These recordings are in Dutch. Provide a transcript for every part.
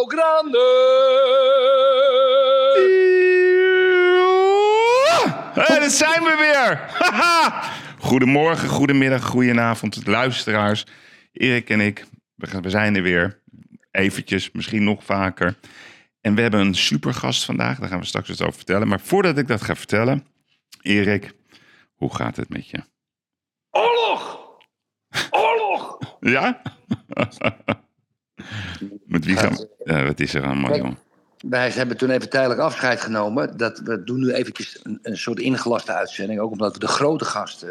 Japo Grande. Hé, daar zijn we weer! Goedemorgen, goedemiddag, goedenavond, luisteraars. Erik en ik, we zijn er weer. Eventjes, misschien nog vaker. En we hebben een supergast vandaag, daar gaan we straks wat over vertellen. Maar voordat ik dat ga vertellen, Erik, hoe gaat het met je? Oorlog! Oorlog! Ja? met wie gaan we? Ja, wat is er allemaal, Kijk. joh? Wij hebben toen even tijdelijk afscheid genomen. Dat, we doen nu eventjes een, een soort ingelaste uitzending. Ook omdat we de grote gast, eh,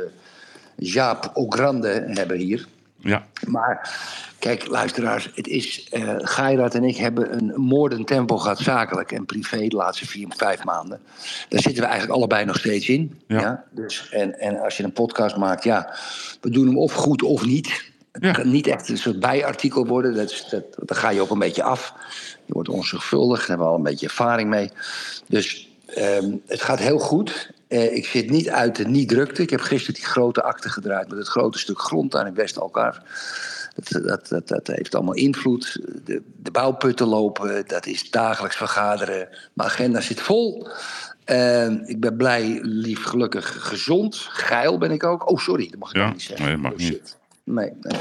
Jaap Ogrande, hebben hier. Ja, Maar kijk, luisteraars, het is. Geirat en ik hebben een moordend tempo gehad, zakelijk en privé, de laatste vier, vijf maanden. Daar zitten we eigenlijk allebei nog steeds in. Ja. Ja. Dus, en, en als je een podcast maakt, ja, we doen hem of goed of niet. Het kan niet echt een soort bijartikel worden, dat, is- dat, dan ga je ook een beetje af. Je wordt onzorgvuldig, daar hebben we al een beetje ervaring mee. Dus ehm, het gaat heel goed. Eh, ik zit niet uit de niet-drukte. Ik heb gisteren die grote akte gedraaid met het grote stuk grond daar in West-Alkmaar. Dat, dat, dat, dat heeft allemaal invloed. De, de bouwputten lopen, dat is dagelijks vergaderen. Mijn agenda zit vol. Ehm, ik ben blij, lief, gelukkig, gezond. Geil ben ik ook. Oh, sorry, dat mag ik Ja, niet zeggen. nee, dat mag Oh, niet. Nee, nee.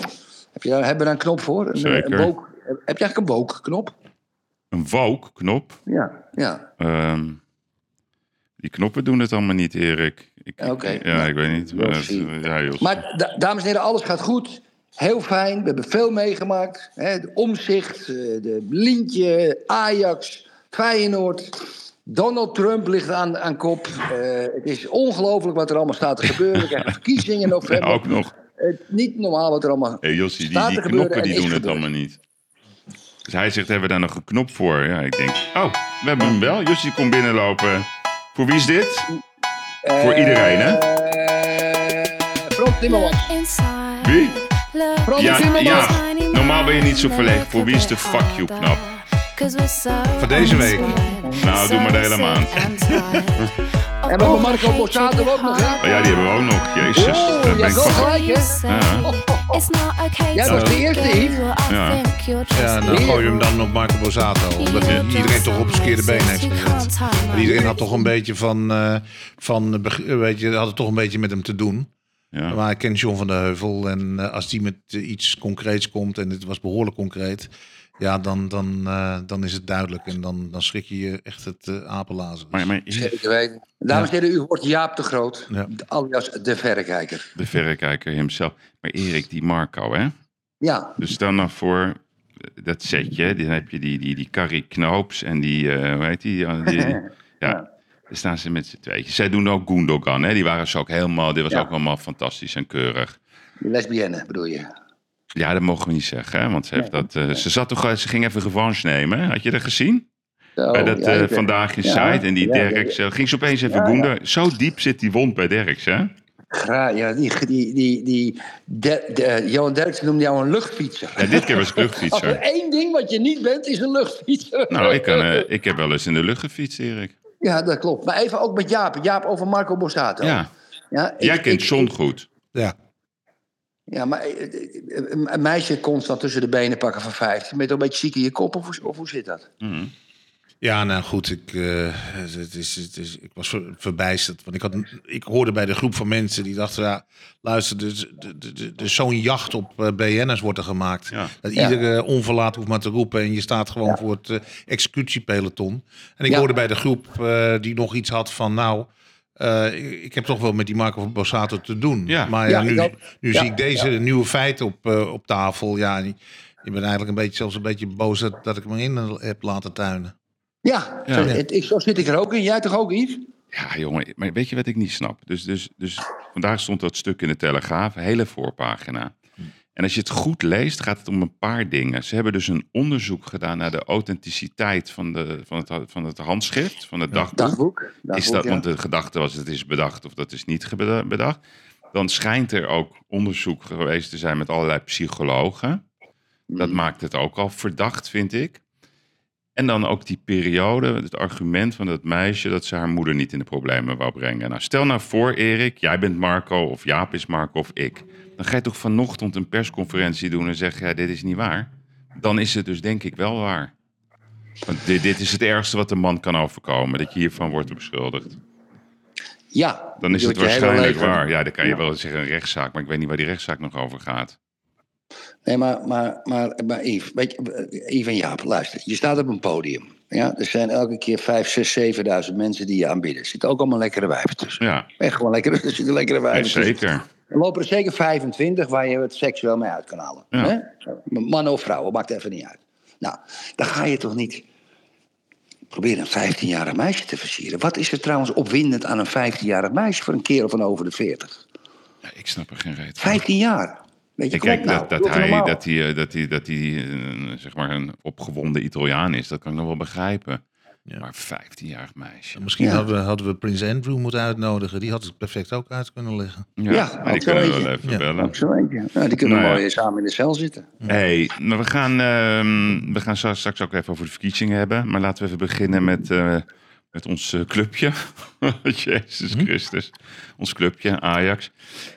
Heb je daar, hebben we daar een knop voor? Een, Zeker. Een woke- heb je eigenlijk een woke-knop? een woke-knop. Ja, ja. Ehm, die knoppen doen het allemaal niet, Erik. Ik, ik- Oké. ja, ik weet niet. Maar ja, da- dames en heren, alles gaat goed. Heel fijn. We hebben veel meegemaakt. Hè, de omzicht, eh, de Lintje, Ajax, Feyenoord. Donald Trump ligt aan, aan kop. Eh, het is ongelooflijk wat er allemaal staat te gebeuren. We krijgen verkiezingen in Ja, november. ook nog. Het, niet normaal wat er allemaal Hey, Jossie, die, staat die te gebeuren knoppen en die doen het allemaal niet. Dus hij zegt, hebben we daar nog een knop voor? Ja, ik denk, oh, we hebben hem wel. Jossie komt binnenlopen. Voor wie is dit? Voor iedereen, hè? Eh, Frans Timmermans. Wie? Frans Ja, Timmermans. ja. Normaal ben je niet zo verlegen. Voor wie is de fuck you knap? Voor deze week. Nou, doe maar de hele maand. En we hebben Marco Borsato ook nog, hè? Oh ja, die hebben we ook nog. Jezus. Oh, daar ben ik wel van. gelijk, hè? Ja. Jij was de eerste, Yves. Ja. Ja, dan gooi je hem dan op Marco Borsato. Omdat Ja. iedereen toch op het verkeerde been heeft gezet. Iedereen had toch een beetje van... eh, van eh, beg- weet je, had het toch een beetje met hem te doen. Ja. Maar ik ken John van der Heuvel. En eh, als die met eh, iets concreets komt... en dit was behoorlijk concreet... Ja, dan, dan, eh, dan is het duidelijk. En dan, dan schrik je je echt het uh, apenlazen. Maar, maar Zeker weten. Dames en heren, u wordt Jaap de Groot. Ja. Alias de verrekijker. de verrekijker hemzelf. Maar Erik, die Marco, hè? Ja, Dus stel nou voor eh, dat setje, dan heb je die, die, die Carrie Knoops en die, eh hoe heet die? Ja, die, die- ja, daar staan ze met z'n tweetjes. Zij doen ook Gundogan, hè? Die waren ze ook helemaal, dit was Ja. ook allemaal fantastisch en keurig. die lesbienne bedoel je. Ja, dat mogen we niet zeggen, hè? Want ze, heeft dat, eh, ze, zat toch, eh, ze ging even revanche nemen. hè? Had je dat gezien? Zo, Bij dat ja, eh, Vandaag in Ja, Site en die ja, ja, Derks. ging ze opeens even Ja, ja. Gundogan. Zo diep zit die wond bij Derks, hè? Gra- ja, die, die, die, die de, de, Johan Derksen noemde jou een luchtfietser. Ja, dit keer was ik Als er luchtfietser. één ding wat je niet bent, is een luchtfietser. Nou, ik, kan, eh, ik heb wel eens in de lucht gefietst, Erik. Ja, dat klopt. Maar even ook met Jaap. Jaap over Marco Borsato. Ja, Ja, ik- jij kent ik- John goed. Ja. Ja, maar eh, eh, een een meisje constant tussen de benen pakken van 15. Ben je toch een beetje ziek in je kop of, hoe- of hoe zit dat? Mhm. Ja, nou goed, ik, eh, het is, het is, ik was ver- verbijsterd. Want ik, had, ik hoorde bij de groep van mensen die dachten... Ja, luister, dus, de- de- de- de- zo'n jacht op eh, BN'ers wordt er gemaakt. Ja. Dat Ja. iedere onverlaat hoeft maar te roepen... en je staat gewoon voor het eh, executiepeloton. En ik Ja. hoorde bij de groep eh, die nog iets had van... nou, eh, ik, ik heb toch wel met die Marco Borsato te doen. Ja. Maar Ja, ja, nu, ik ook. nu Ja, zie ik deze nieuwe feiten op, eh, op tafel. Ja, en je bent eigenlijk een beetje, zelfs een beetje boos dat, dat ik me in heb laten tuinen. Ja, Ja. Zo, het- ik, zo zit ik er ook in. Jij toch ook, Yves? Ja, jongen, maar weet je wat ik niet snap? Dus, dus, dus vandaag stond dat stuk in de Telegraaf, hele voorpagina. En als je het goed leest, gaat het om een paar dingen. Ze hebben dus een onderzoek gedaan naar de authenticiteit van, de, van, het, van het handschrift, van het dagboek. Dagboek. dagboek Is dat, ja. Want de gedachte was, het is bedacht of dat is niet bedacht. Dan schijnt er ook onderzoek geweest te zijn met allerlei psychologen. Dat Mm. maakt het ook al verdacht, vind ik. En dan ook die periode, het argument van dat meisje dat ze haar moeder niet in de problemen wou brengen. Nou, stel nou voor, Erik, jij bent Marco of Jaap is Marco of ik. Dan ga je toch vanochtend een persconferentie doen en zeggen, ja, dit is niet waar. Dan is het dus denk ik wel waar. Want dit, dit is het ergste wat een man kan overkomen, dat je hiervan wordt beschuldigd. Ja. Dan is het waarschijnlijk waar. Ja, dan kan je Ja. wel zeggen een rechtszaak, maar ik weet niet waar die rechtszaak nog over gaat. Nee, maar, maar, maar, maar Yves, weet je, Yves en Jaap, luister. Je staat op een podium. Ja, er zijn elke keer 5, 6, 7.000 mensen die je aanbieden. Er zitten ook allemaal lekkere wijven tussen. Ja, Echt gewoon lekkere, er zitten lekkere wijven tussen. zeker. Er lopen er zeker 25 waar je het seksueel mee uit kan halen. Ja. Hè? Mannen of vrouwen, maakt even niet uit. Nou, dan ga je toch niet proberen een 15-jarig meisje te versieren. Wat is er trouwens opwindend aan een 15-jarig meisje voor een kerel van over de 40? Ja, ik snap er geen reet van. 15 jaar. Weet je, Ik kijk, nou. dat, dat hij, dat hij, dat hij, dat hij eh, zeg maar een opgewonden Italiaan is, dat kan ik nog wel begrijpen. Ja. Maar 15-jarig meisje. Misschien Ja. hadden, we, hadden we Prins Andrew moeten uitnodigen. Die had het perfect ook uit kunnen leggen. Ja, Ja, maar die kunnen we wel even Ja. bellen. Ja, die kunnen Nou ja. mooi samen in de cel zitten. Hey, maar we gaan, ehm, we gaan straks straks ook even over de verkiezingen hebben. Maar laten we even beginnen met, eh, met ons eh, clubje. Jezus Christus. Ons clubje, Ajax.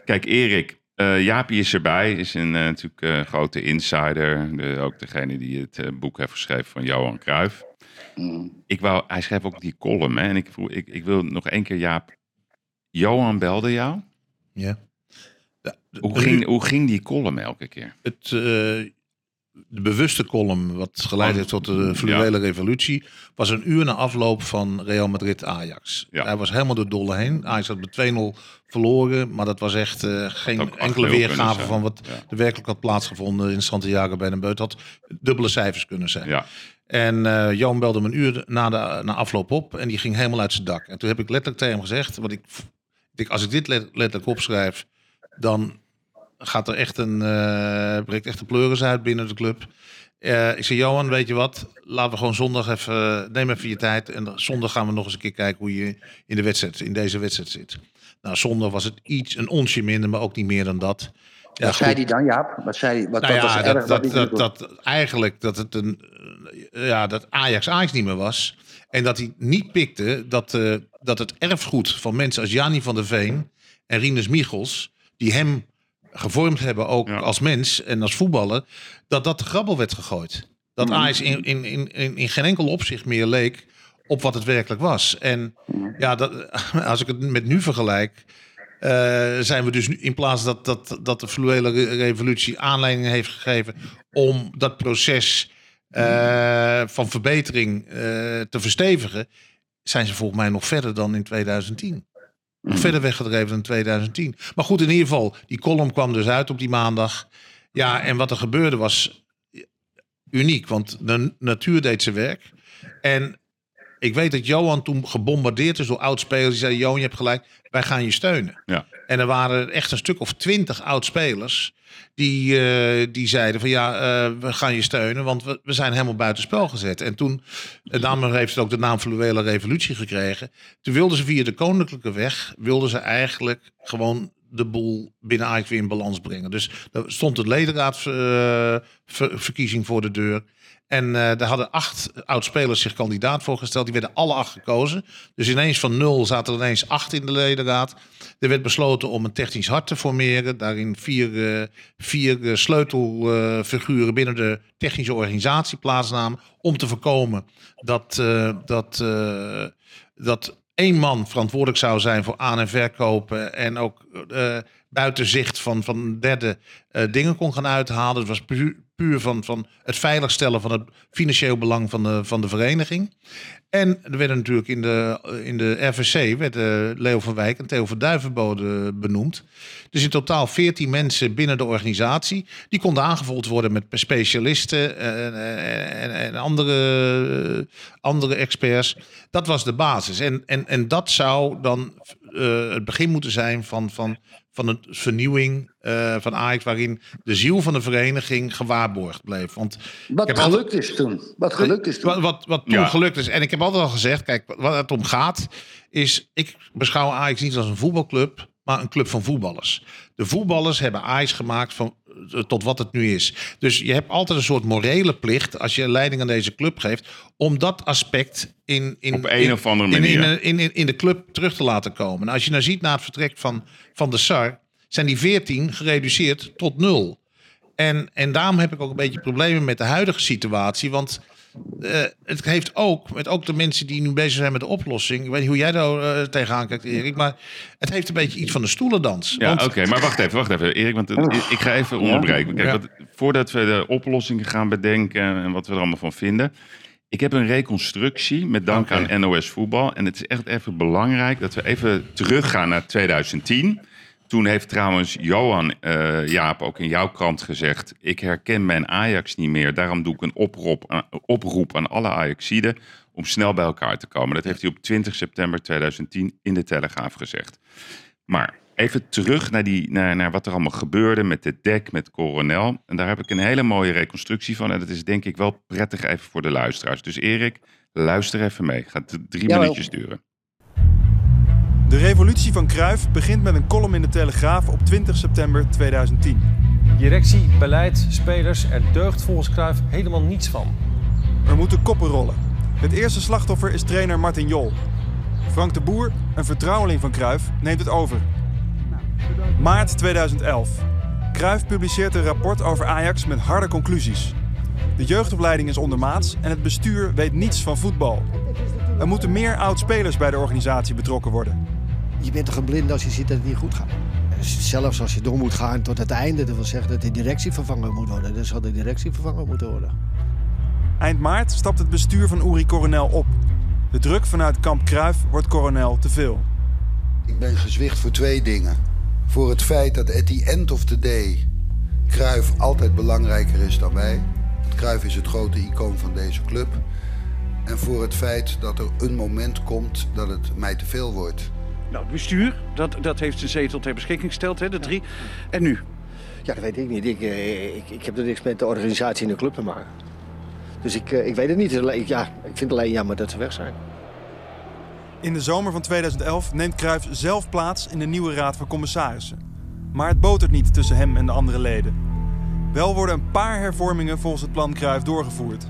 Kijk, Erik. eh Jaapie is erbij. Is een natuurlijk eh, grote insider. De, ook degene die het boek heeft geschreven van Johan Cruijff. Mm. Ik wou, hij schreef ook die column. Hè, en ik, vroeg, ik, ik wil nog één keer, Jaap. Johan belde jou. Ja. Ja, de- Hoe de- ging, hoe ging die column elke keer? het, eh, de bewuste column, wat geleid Oh, heeft tot de fluwele revolutie, was een uur na afloop van Real Madrid-Ajax. Ja. Hij was helemaal door dolle heen. Ajax had met 2-0 verloren, maar dat was echt eh, geen ook 8-0 enkele weergave van wat Ja. er werkelijk had plaatsgevonden in Santiago bij Het had dubbele cijfers kunnen zijn. Ja, En eh Johan belde me een uur na, de, na afloop op en die ging helemaal uit zijn dak. En toen heb ik letterlijk tegen hem gezegd, want ik, ik als ik dit let- letterlijk opschrijf, dan gaat er echt een, eh breekt echt de pleuris uit binnen de club. Eh, ik zei, Johan, weet je wat? Laten we gewoon zondag even, neem even je tijd. En zondag gaan we nog eens een keer kijken hoe je in, de wedstrijd, in deze wedstrijd zit. Nou, zondag was het iets, een onsje minder, maar ook niet meer dan dat. Ja, wat zei hij dan, Jaap? Wat zei hij? Wat, Nou wat ja, was dat, erg? dat, dat, dat, eigenlijk dat het een ja, dat Ajax Ajax niet meer was. En dat hij niet pikte dat, eh, dat het erfgoed van mensen als Jani van der Veen en Rinus Michels, die hem gevormd hebben ook Ja. als mens en als voetballer, dat dat de grabbel werd gegooid. Dat Mhm. Ajax in, in, in, in, in geen enkel opzicht meer leek op wat het werkelijk was. En ja, dat, als ik het met nu vergelijk, eh, zijn we dus nu, in plaats dat, dat, dat de fluwele re- revolutie aanleiding heeft gegeven om dat proces eh, van verbetering eh, te verstevigen, zijn ze volgens mij nog verder dan in 2010. Nog verder weggedreven dan in 2010. Maar goed, in ieder geval, die column kwam dus uit op die maandag. Ja, en wat er gebeurde was uniek, want de natuur deed zijn werk. En ik weet dat Johan toen gebombardeerd is door oudspelers. Die zeiden, Johan, je hebt gelijk, wij gaan je steunen. Ja. En er waren echt een stuk of twintig oudspelers die, eh, die zeiden van ja, eh, we gaan je steunen, want we, we zijn helemaal buitenspel gezet. En toen, en daarom heeft het ook de naam Fluwele Revolutie gekregen. Toen wilden ze via de koninklijke weg, wilden ze eigenlijk gewoon de boel binnen Ajax weer in balans brengen. Dus er stond de ledenraadsverkiezing voor de deur. En eh daar hadden acht oud-spelers zich kandidaat voor gesteld. Die werden alle acht gekozen. Dus ineens van nul zaten er ineens acht in de ledenraad. Er werd besloten om een technisch hart te formeren. Daarin vier, eh, vier eh, sleutelfiguren binnen de technische organisatie plaatsnamen. Om te voorkomen dat, dat, dat één man verantwoordelijk zou zijn voor aan- en verkopen. En ook buiten zicht van, van derde dingen kon gaan uithalen. Het was puur, puur van, van het veiligstellen van het financieel belang van de, van de vereniging. En er werden natuurlijk in de, in de RVC werden Leo van Wijk en Theo van Duivenbode benoemd. Dus in totaal 14 mensen binnen de organisatie. Die konden aangevuld worden met specialisten en, en, en andere, andere experts. Dat was de basis. En, en, en dat zou dan uh, het begin moeten zijn van, van, van een vernieuwing uh, van Ajax, waarin de ziel van de vereniging gewaarborgd bleef. Want wat gelukt altijd, is toen. Wat gelukt is toen. Wat, wat, wat toen ja. gelukt is. En ik heb altijd al gezegd, kijk, wat het om gaat, is ik beschouw Ajax niet als een voetbalclub, maar een club van voetballers. De voetballers hebben Ajax gemaakt van, tot wat het nu is. Dus je hebt altijd een soort morele plicht als je leiding aan deze club geeft, om dat aspect in, in, op een in, of andere manier in, in, in, de club terug te laten komen. En als je nou ziet na het vertrek van, van de SAR, zijn die 14 gereduceerd tot nul. En, en daarom heb ik ook een beetje problemen met de huidige situatie. Want uh, het heeft ook, met ook de mensen die nu bezig zijn met de oplossing. Ik weet niet hoe jij daar uh, tegenaan kijkt, Erik. Maar het heeft een beetje iets van een stoelendans. Ja, oké. Okay, maar wacht even, wacht even. Erik, want het, ik ga even onderbreken. Kijk, wat, voordat we de oplossingen gaan bedenken en wat we er allemaal van vinden. Ik heb een reconstructie met dank okay. aan NOS Voetbal. En het is echt even belangrijk dat we even teruggaan naar 2010. Toen heeft trouwens Johan uh, Jaap ook in jouw krant gezegd... ik herken mijn Ajax niet meer. Daarom doe ik een oproep, oproep aan alle Ajaxiden om snel bij elkaar te komen. Dat heeft hij op 20 september 2010 in de Telegraaf gezegd. Maar even terug naar, die, naar, naar wat er allemaal gebeurde met de dek, met Coronel. En daar heb ik een hele mooie reconstructie van. En dat is denk ik wel prettig even voor de luisteraars. Dus Erik, luister even mee. Gaat drie ja, minuutjes duren. De revolutie van Cruijff begint met een column in de Telegraaf op 20 september 2010. Directie, beleid, spelers, er deugt volgens Cruijff helemaal niets van. Er moeten koppen rollen. Het eerste slachtoffer is trainer Martin Jol. Frank de Boer, een vertrouweling van Cruijff, neemt het over. Maart 2011. Cruijff publiceert een rapport over Ajax met harde conclusies. De jeugdopleiding is ondermaats en het bestuur weet niets van voetbal. Er moeten meer oud-spelers bij de organisatie betrokken worden. Je bent toch blind als je ziet dat het niet goed gaat. Zelfs als je door moet gaan tot het einde, dat wil zeggen dat de directie vervangen moet worden. Dan zal de directie vervangen moeten worden. Eind maart stapt het bestuur van Uri Coronel op. De druk vanuit kamp Kruif wordt Coronel te veel. Ik ben gezwicht voor twee dingen. Voor het feit dat at the end of the day Kruif altijd belangrijker is dan wij. Kruif is het grote icoon van deze club. En voor het feit dat er een moment komt dat het mij te veel wordt. Nou, het bestuur, dat, dat heeft zijn zetel ter beschikking gesteld, hè, de drie. En nu? Ja, dat weet ik niet. Ik, ik, ik heb er niks met de organisatie in de club te maken. Dus ik, ik weet het niet. Ja, ik vind het alleen jammer dat ze weg zijn. In de zomer van 2011 neemt Cruijff zelf plaats in de nieuwe raad van commissarissen. Maar het botert niet tussen hem en de andere leden. Wel worden een paar hervormingen volgens het plan Cruijff doorgevoerd.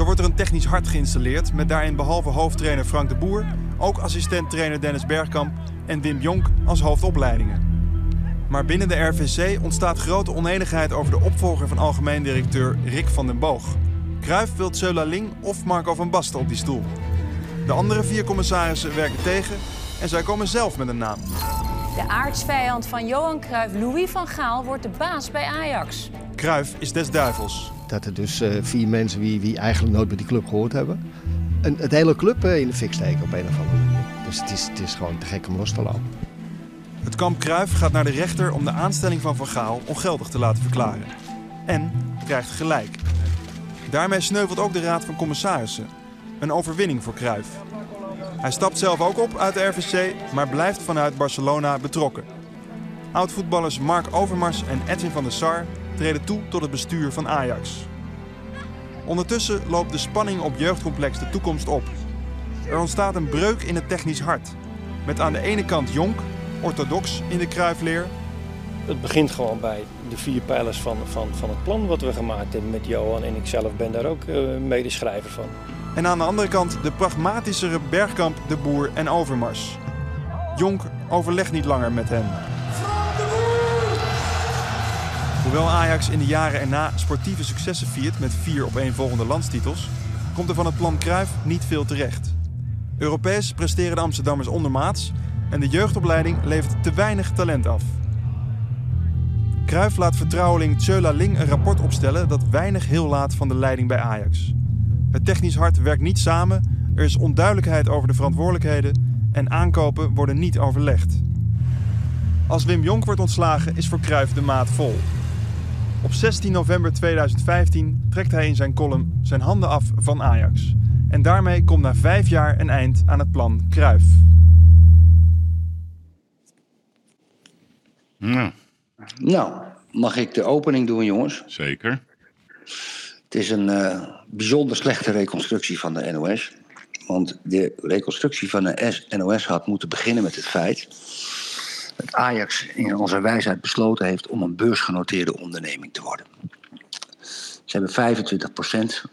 Zo wordt er een technisch hart geïnstalleerd met daarin behalve hoofdtrainer Frank de Boer ook assistent-trainer Dennis Bergkamp en Wim Jonk als hoofdopleidingen. Maar binnen de RVC ontstaat grote oneenigheid over de opvolger van algemeen directeur Rick van den Boog. Cruijff wil Seula Ling of Marco van Basten op die stoel. De andere vier commissarissen werken tegen en zij komen zelf met een naam. De aardsvijand van Johan Cruijff, Louis van Gaal, wordt de baas bij Ajax. Cruijff is des duivels. Dat er dus uh, vier mensen wie, wie eigenlijk nooit bij die club gehoord hebben... Een, het hele club uh, in de fik steken op een of andere manier. Dus het is, het is gewoon te gek om los te lopen. Het kamp Cruijff gaat naar de rechter om de aanstelling van Van Gaal ongeldig te laten verklaren. En krijgt gelijk. Daarmee sneuvelt ook de Raad van Commissarissen. Een overwinning voor Cruijff. Hij stapt zelf ook op uit de RVC, maar blijft vanuit Barcelona betrokken. Oud-voetballers Mark Overmars en Edwin van der Sar treden toe tot het bestuur van Ajax. Ondertussen loopt de spanning op jeugdcomplex de toekomst op. Er ontstaat een breuk in het technisch hart. Met aan de ene kant Jonk, orthodox in de kruifleer. Het begint gewoon bij de vier pijlers van, van, van het plan wat we gemaakt hebben met Johan. En ik zelf ben daar ook uh, medeschrijver van. En aan de andere kant de pragmatischere Bergkamp, De Boer en Overmars. Jonk overlegt niet langer met hen. Hoewel Ajax in de jaren erna sportieve successen viert met vier op een volgende landstitels, komt er van het plan Cruijff niet veel terecht. Europees presteren de Amsterdammers ondermaats en de jeugdopleiding levert te weinig talent af. Cruijff laat vertrouweling Tjöla Ling een rapport opstellen dat weinig heel laat van de leiding bij Ajax. Het technisch hart werkt niet samen, er is onduidelijkheid over de verantwoordelijkheden en aankopen worden niet overlegd. Als Wim Jonk wordt ontslagen is voor Cruijff de maat vol. Op 16 november 2015 trekt hij in zijn column zijn handen af van Ajax. En daarmee komt na vijf jaar een eind aan het plan Cruijff. Nou, Nou, mag ik de opening doen, jongens? zeker. Het is een eh, bijzonder slechte reconstructie van de NOS. Want de reconstructie van de S- NOS had moeten beginnen met het feit dat Ajax in onze wijsheid besloten heeft om een beursgenoteerde onderneming te worden. Ze hebben 25 procent,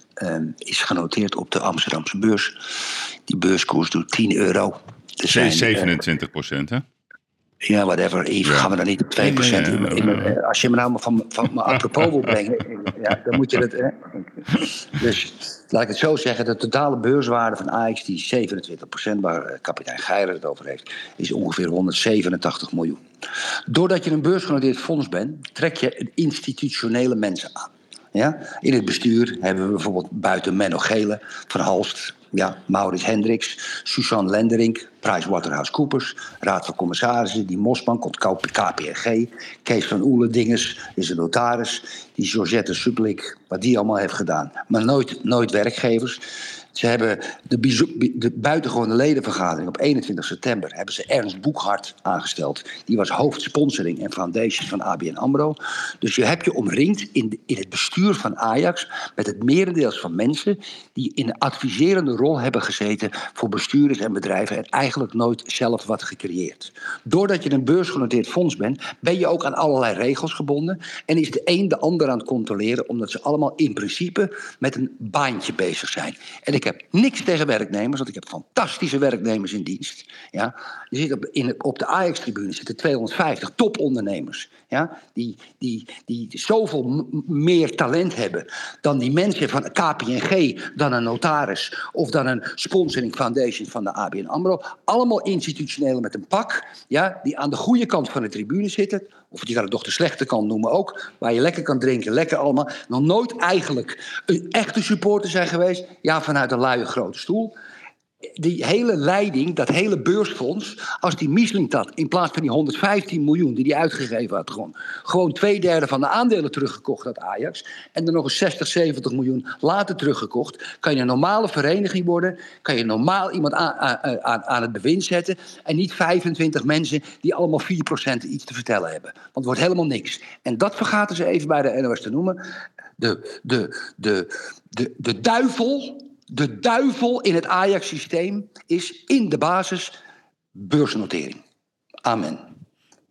is genoteerd op de Amsterdamse beurs. Die beurskoers doet 10 euro. Er zijn, eh, 27 procent, hè? Ja, whatever. Ja. gaan we dan niet op 2%. in, in, in- als je me nou van, van me apropos wil brengen, ja, dan moet je dat. Hè. Dus laat ik het zo zeggen: de totale beurswaarde van Ajax, die 27%, waar eh, kapitein Geijer het over heeft, is ongeveer 187 miljoen. Doordat je een beursgenoteerd fonds bent, trek je institutionele mensen aan. Ja? In het bestuur hebben we bijvoorbeeld buiten Menno Gele, Van Halst, ja, Maurits Hendricks, Suzanne Lenderink, PricewaterhouseCoopers, Raad van Commissarissen, die Mosman, komt KPNG, Kees van Oelendingers is een notaris, die Georgette Sublik, wat die allemaal heeft gedaan. Maar nooit, nooit werkgevers. Ze hebben de, de buitengewone ledenvergadering op 21 september hebben ze Ernst Boekhart aangesteld. Die was hoofd sponsoring en foundation van ABN AMRO. Dus je hebt je omringd in, in het bestuur van Ajax met het merendeels van mensen die in een adviserende rol hebben gezeten voor bestuurders en bedrijven en eigenlijk nooit zelf wat gecreëerd. Doordat je een beursgenoteerd fonds bent, ben je ook aan allerlei regels gebonden en is de een de ander aan het controleren omdat ze allemaal in principe met een baantje bezig zijn. En ik heb niks tegen werknemers, want ik heb fantastische werknemers in dienst. Ja. Je zit op, in, op de Ajax-tribune zitten 250 topondernemers. Ja, die, die, die zoveel meer talent hebben dan die mensen van KPNG, dan een notaris of dan een sponsoring foundation van de ABN AMRO. Allemaal institutioneel met een pak, ja, die aan de goede kant van de tribune zitten. Of je kan het toch de slechte kant noemen ook. Waar je lekker kan drinken, lekker allemaal. Nog nooit eigenlijk een echte supporter zijn geweest. Ja, vanuit een luie grote stoel die hele leiding, dat hele beursfonds, als die mislinkt had, in plaats van die 115 miljoen die hij uitgegeven had, gewoon, gewoon twee derde van de aandelen teruggekocht had Ajax, en er nog eens 60, 70 miljoen later teruggekocht, kan je een normale vereniging worden, kan je normaal iemand aan, aan, aan, aan het bewind zetten, en niet 25 mensen die allemaal 4% iets te vertellen hebben. Want het wordt helemaal niks. En dat vergaten ze even bij de NOS te noemen. De, de, de, de, de duivel de duivel in het Ajax-systeem is in de basis beursnotering. Amen.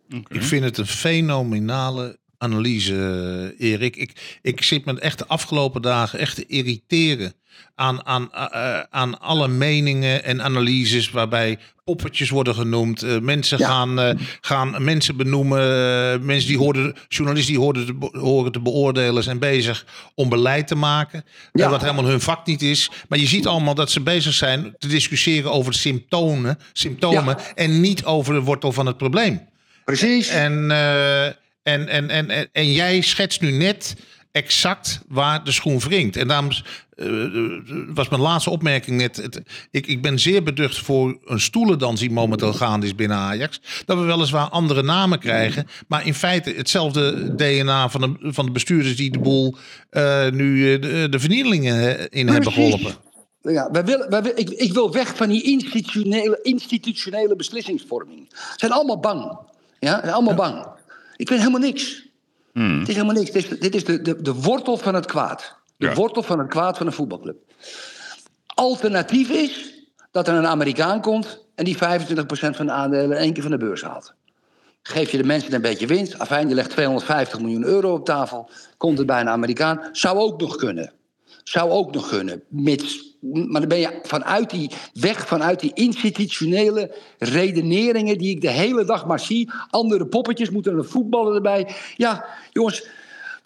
Ik vind het een fenomenale analyse, eh, Erik. Ik, ik zit me echt de afgelopen dagen echt te irriteren aan, aan, eh, aan alle meningen en analyses waarbij poppetjes worden genoemd. Eh, mensen gaan, eh, gaan mensen benoemen. eh, mensen die hoorden, journalisten die hoorden te, horen te beoordelen zijn bezig om beleid te maken. Ja. Wat helemaal hun vak niet is. Maar je ziet allemaal dat ze bezig zijn te discussiëren over symptomen, symptomen Ja. en niet over de wortel van het probleem. Precies. En, eh, en, en, en, en, en jij schetst nu net exact waar de schoen wringt. En daarom eh, was mijn laatste opmerking net... Het, ik, ik ben zeer beducht voor een stoelendans die momenteel gaande is binnen Ajax. Dat we weliswaar andere namen krijgen. Maar in feite hetzelfde DNA van de, van de bestuurders... die de boel eh, nu eh, de, de vernielingen in hebben geholpen. Ja, wij willen, wij ik, ik wil weg van die institutionele, institutionele beslissingsvorming. Ze zijn allemaal bang. Ja, zijn allemaal bang. Ik weet helemaal niks. Het is helemaal niks. Dit is, dit is de, de, de wortel van het kwaad. De Ja. wortel van het kwaad van een voetbalclub. Alternatief is dat er een Amerikaan komt en die 25% van de aandelen in één keer van de beurs haalt. Geef je de mensen een beetje winst. Afijn, je legt 250 miljoen euro op tafel. Komt het bij een Amerikaan. Zou ook nog kunnen. Zou ook nog kunnen. Mits, maar dan ben je vanuit die weg, vanuit die institutionele redeneringen... die ik de hele dag maar zie. Andere poppetjes moeten een voetballer erbij. Ja, jongens,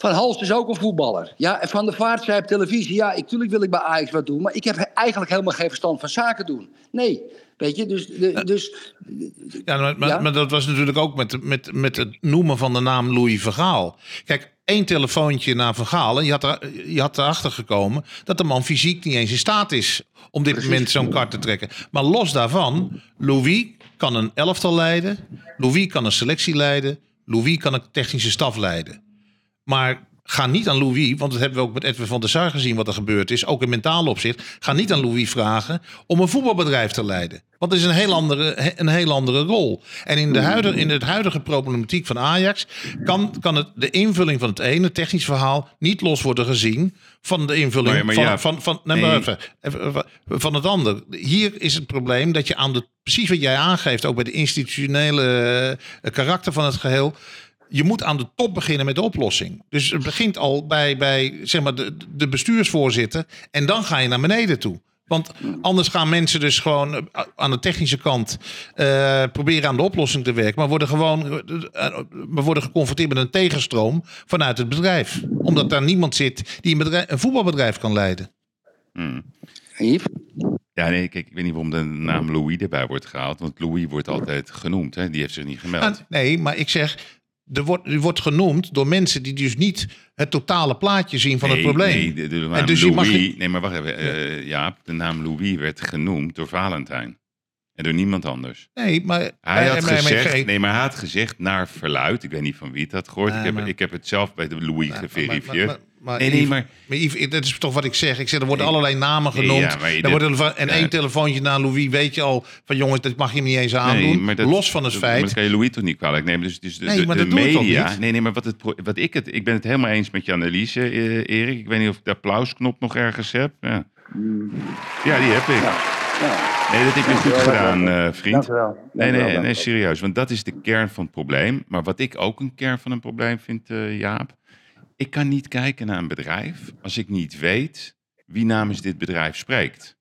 Van Hals is ook een voetballer. Ja, en Van der Vaart zei op televisie... ja, ik, tuurlijk wil ik bij Ajax wat doen... maar ik heb eigenlijk helemaal geen verstand van zaken doen. Nee, weet je, dus... De, dus Ja, maar, maar, Ja? maar dat was natuurlijk ook met, met, met het noemen van de naam Louis Vergaal. Kijk, één telefoontje naar Vergaal en je had, er, je had erachter gekomen dat de man fysiek niet eens in staat is om dit moment zo'n kart te trekken. Maar los daarvan, Louis kan een elftal leiden, Louis kan een selectie leiden, Louis kan een technische staf leiden. Maar ga niet aan Louis, want dat hebben we ook met Edwin van der Sar gezien wat er gebeurd is, ook in mentaal opzicht. Ga niet aan Louis vragen om een voetbalbedrijf te leiden. Want het is een heel andere, een heel andere rol. En in, de huidige, in het huidige problematiek van Ajax kan, kan het, de invulling van het ene technisch verhaal niet los worden gezien van de invulling Maar- maar van, ja, van, van, nee, maar nee. even, even, van het ander. Hier is het probleem dat je aan de, precies wat jij aangeeft, ook bij de institutionele eh, karakter van het geheel. Je moet aan de top beginnen met de oplossing. Dus het begint al bij, bij zeg maar, de, de bestuursvoorzitter. En dan ga je naar beneden toe. Want anders gaan mensen dus gewoon eh, aan de technische kant eh, proberen aan de oplossing te werken. Maar worden gewoon, we worden geconfronteerd met een tegenstroom vanuit het bedrijf. Omdat daar niemand zit die een, bedrijf, een voetbalbedrijf kan leiden. Hmm. Ja, nee, kijk, ik weet niet waarom de naam Louis erbij wordt gehaald. Want Louis wordt altijd genoemd, hè? Die heeft zich niet gemeld. Ah, nee, maar ik zeg, er wordt, er wordt genoemd door mensen die dus niet het totale plaatje zien van het probleem. Nee, de, de naam en dus je Louis, mag nee, maar wacht even. eh, Jaap, de naam Louis werd genoemd door Valentijn. En door niemand anders. Nee, maar... Hij had gezegd, nee, maar hij had gezegd naar verluid. Ik weet niet van wie het had gehoord. Ik, heb, maar- ik heb het zelf bij de Louis geverifieerd. Maar, maar, nee, nee, Yves- maar maar Yves, dat is toch wat ik zeg. Ik zeg, er worden Nee. allerlei namen genoemd. ja, je er wordt en ja. één telefoontje naar Louis weet je al van jongens, dat mag je hem niet eens aandoen. Nee, maar dat- Los van het dat- feit. Maar dat kan je Louis toch niet kwalijk nemen. Dus, dus de, Nee, de, maar de dat doe ik ook media. niet. Nee, nee, maar wat, het, wat ik het. Ik ben het helemaal eens met je analyse, eh, Erik. Ik weet niet of ik de applausknop nog ergens heb. Ja, ja die heb ik. Nee, dat heb je goed gedaan, eh, vriend. Dank u wel. Nee, nee, wel, nee, serieus. Want dat is de kern van het probleem. Maar wat ik ook een kern van een probleem vind, eh, Jaap. Ik kan niet kijken naar een bedrijf als ik niet weet wie namens dit bedrijf spreekt.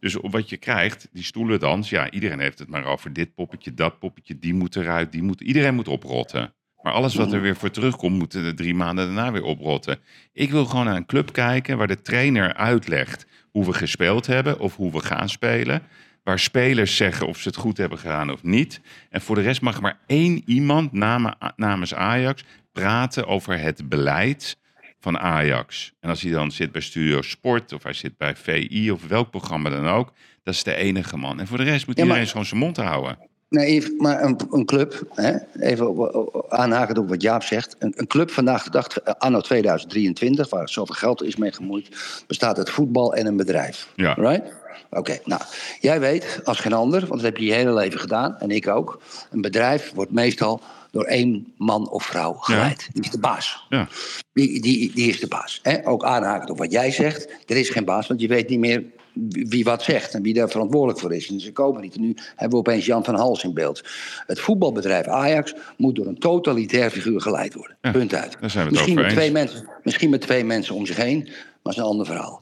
Dus op wat je krijgt, die stoelendans, ja, iedereen heeft het maar over dit poppetje, dat poppetje, die moet eruit, die moet, iedereen moet oprotten. Maar alles wat er weer voor terugkomt, moet er drie maanden daarna weer oprotten. Ik wil gewoon naar een club kijken waar de trainer uitlegt hoe we gespeeld hebben of hoe we gaan spelen. Waar spelers zeggen of ze het goed hebben gedaan of niet. En voor de rest mag maar één iemand namen- namens Ajax praten over het beleid van Ajax. En als hij dan zit bij Studio Sport of hij zit bij VI of welk programma dan ook, dat is de enige man. En voor de rest moet Ja, maar- iedereen gewoon zijn mond houden. Nee, maar een, een club, hè, even op- aanhakend op wat Jaap zegt. Een, een club vandaag de dag, eh, anno 2023, waar zoveel geld is mee gemoeid, bestaat uit voetbal en een bedrijf. Ja. Right? Oké, nou, jij weet als geen ander, want dat heb je je hele leven gedaan, en ik ook. Een bedrijf wordt meestal door één man of vrouw geleid. Die is de baas. Ja. Die, die, die is de baas. Ook aanhakend op wat jij zegt. Er is geen baas, want je weet niet meer wie wat zegt en wie daar verantwoordelijk voor is. En ze komen niet. En nu hebben we opeens Jan van Hals in beeld. Het voetbalbedrijf Ajax moet door een totalitair figuur geleid worden. Ja, Punt uit. daar zijn we het misschien, met twee mensen, misschien met twee mensen om zich heen, maar dat is een ander verhaal.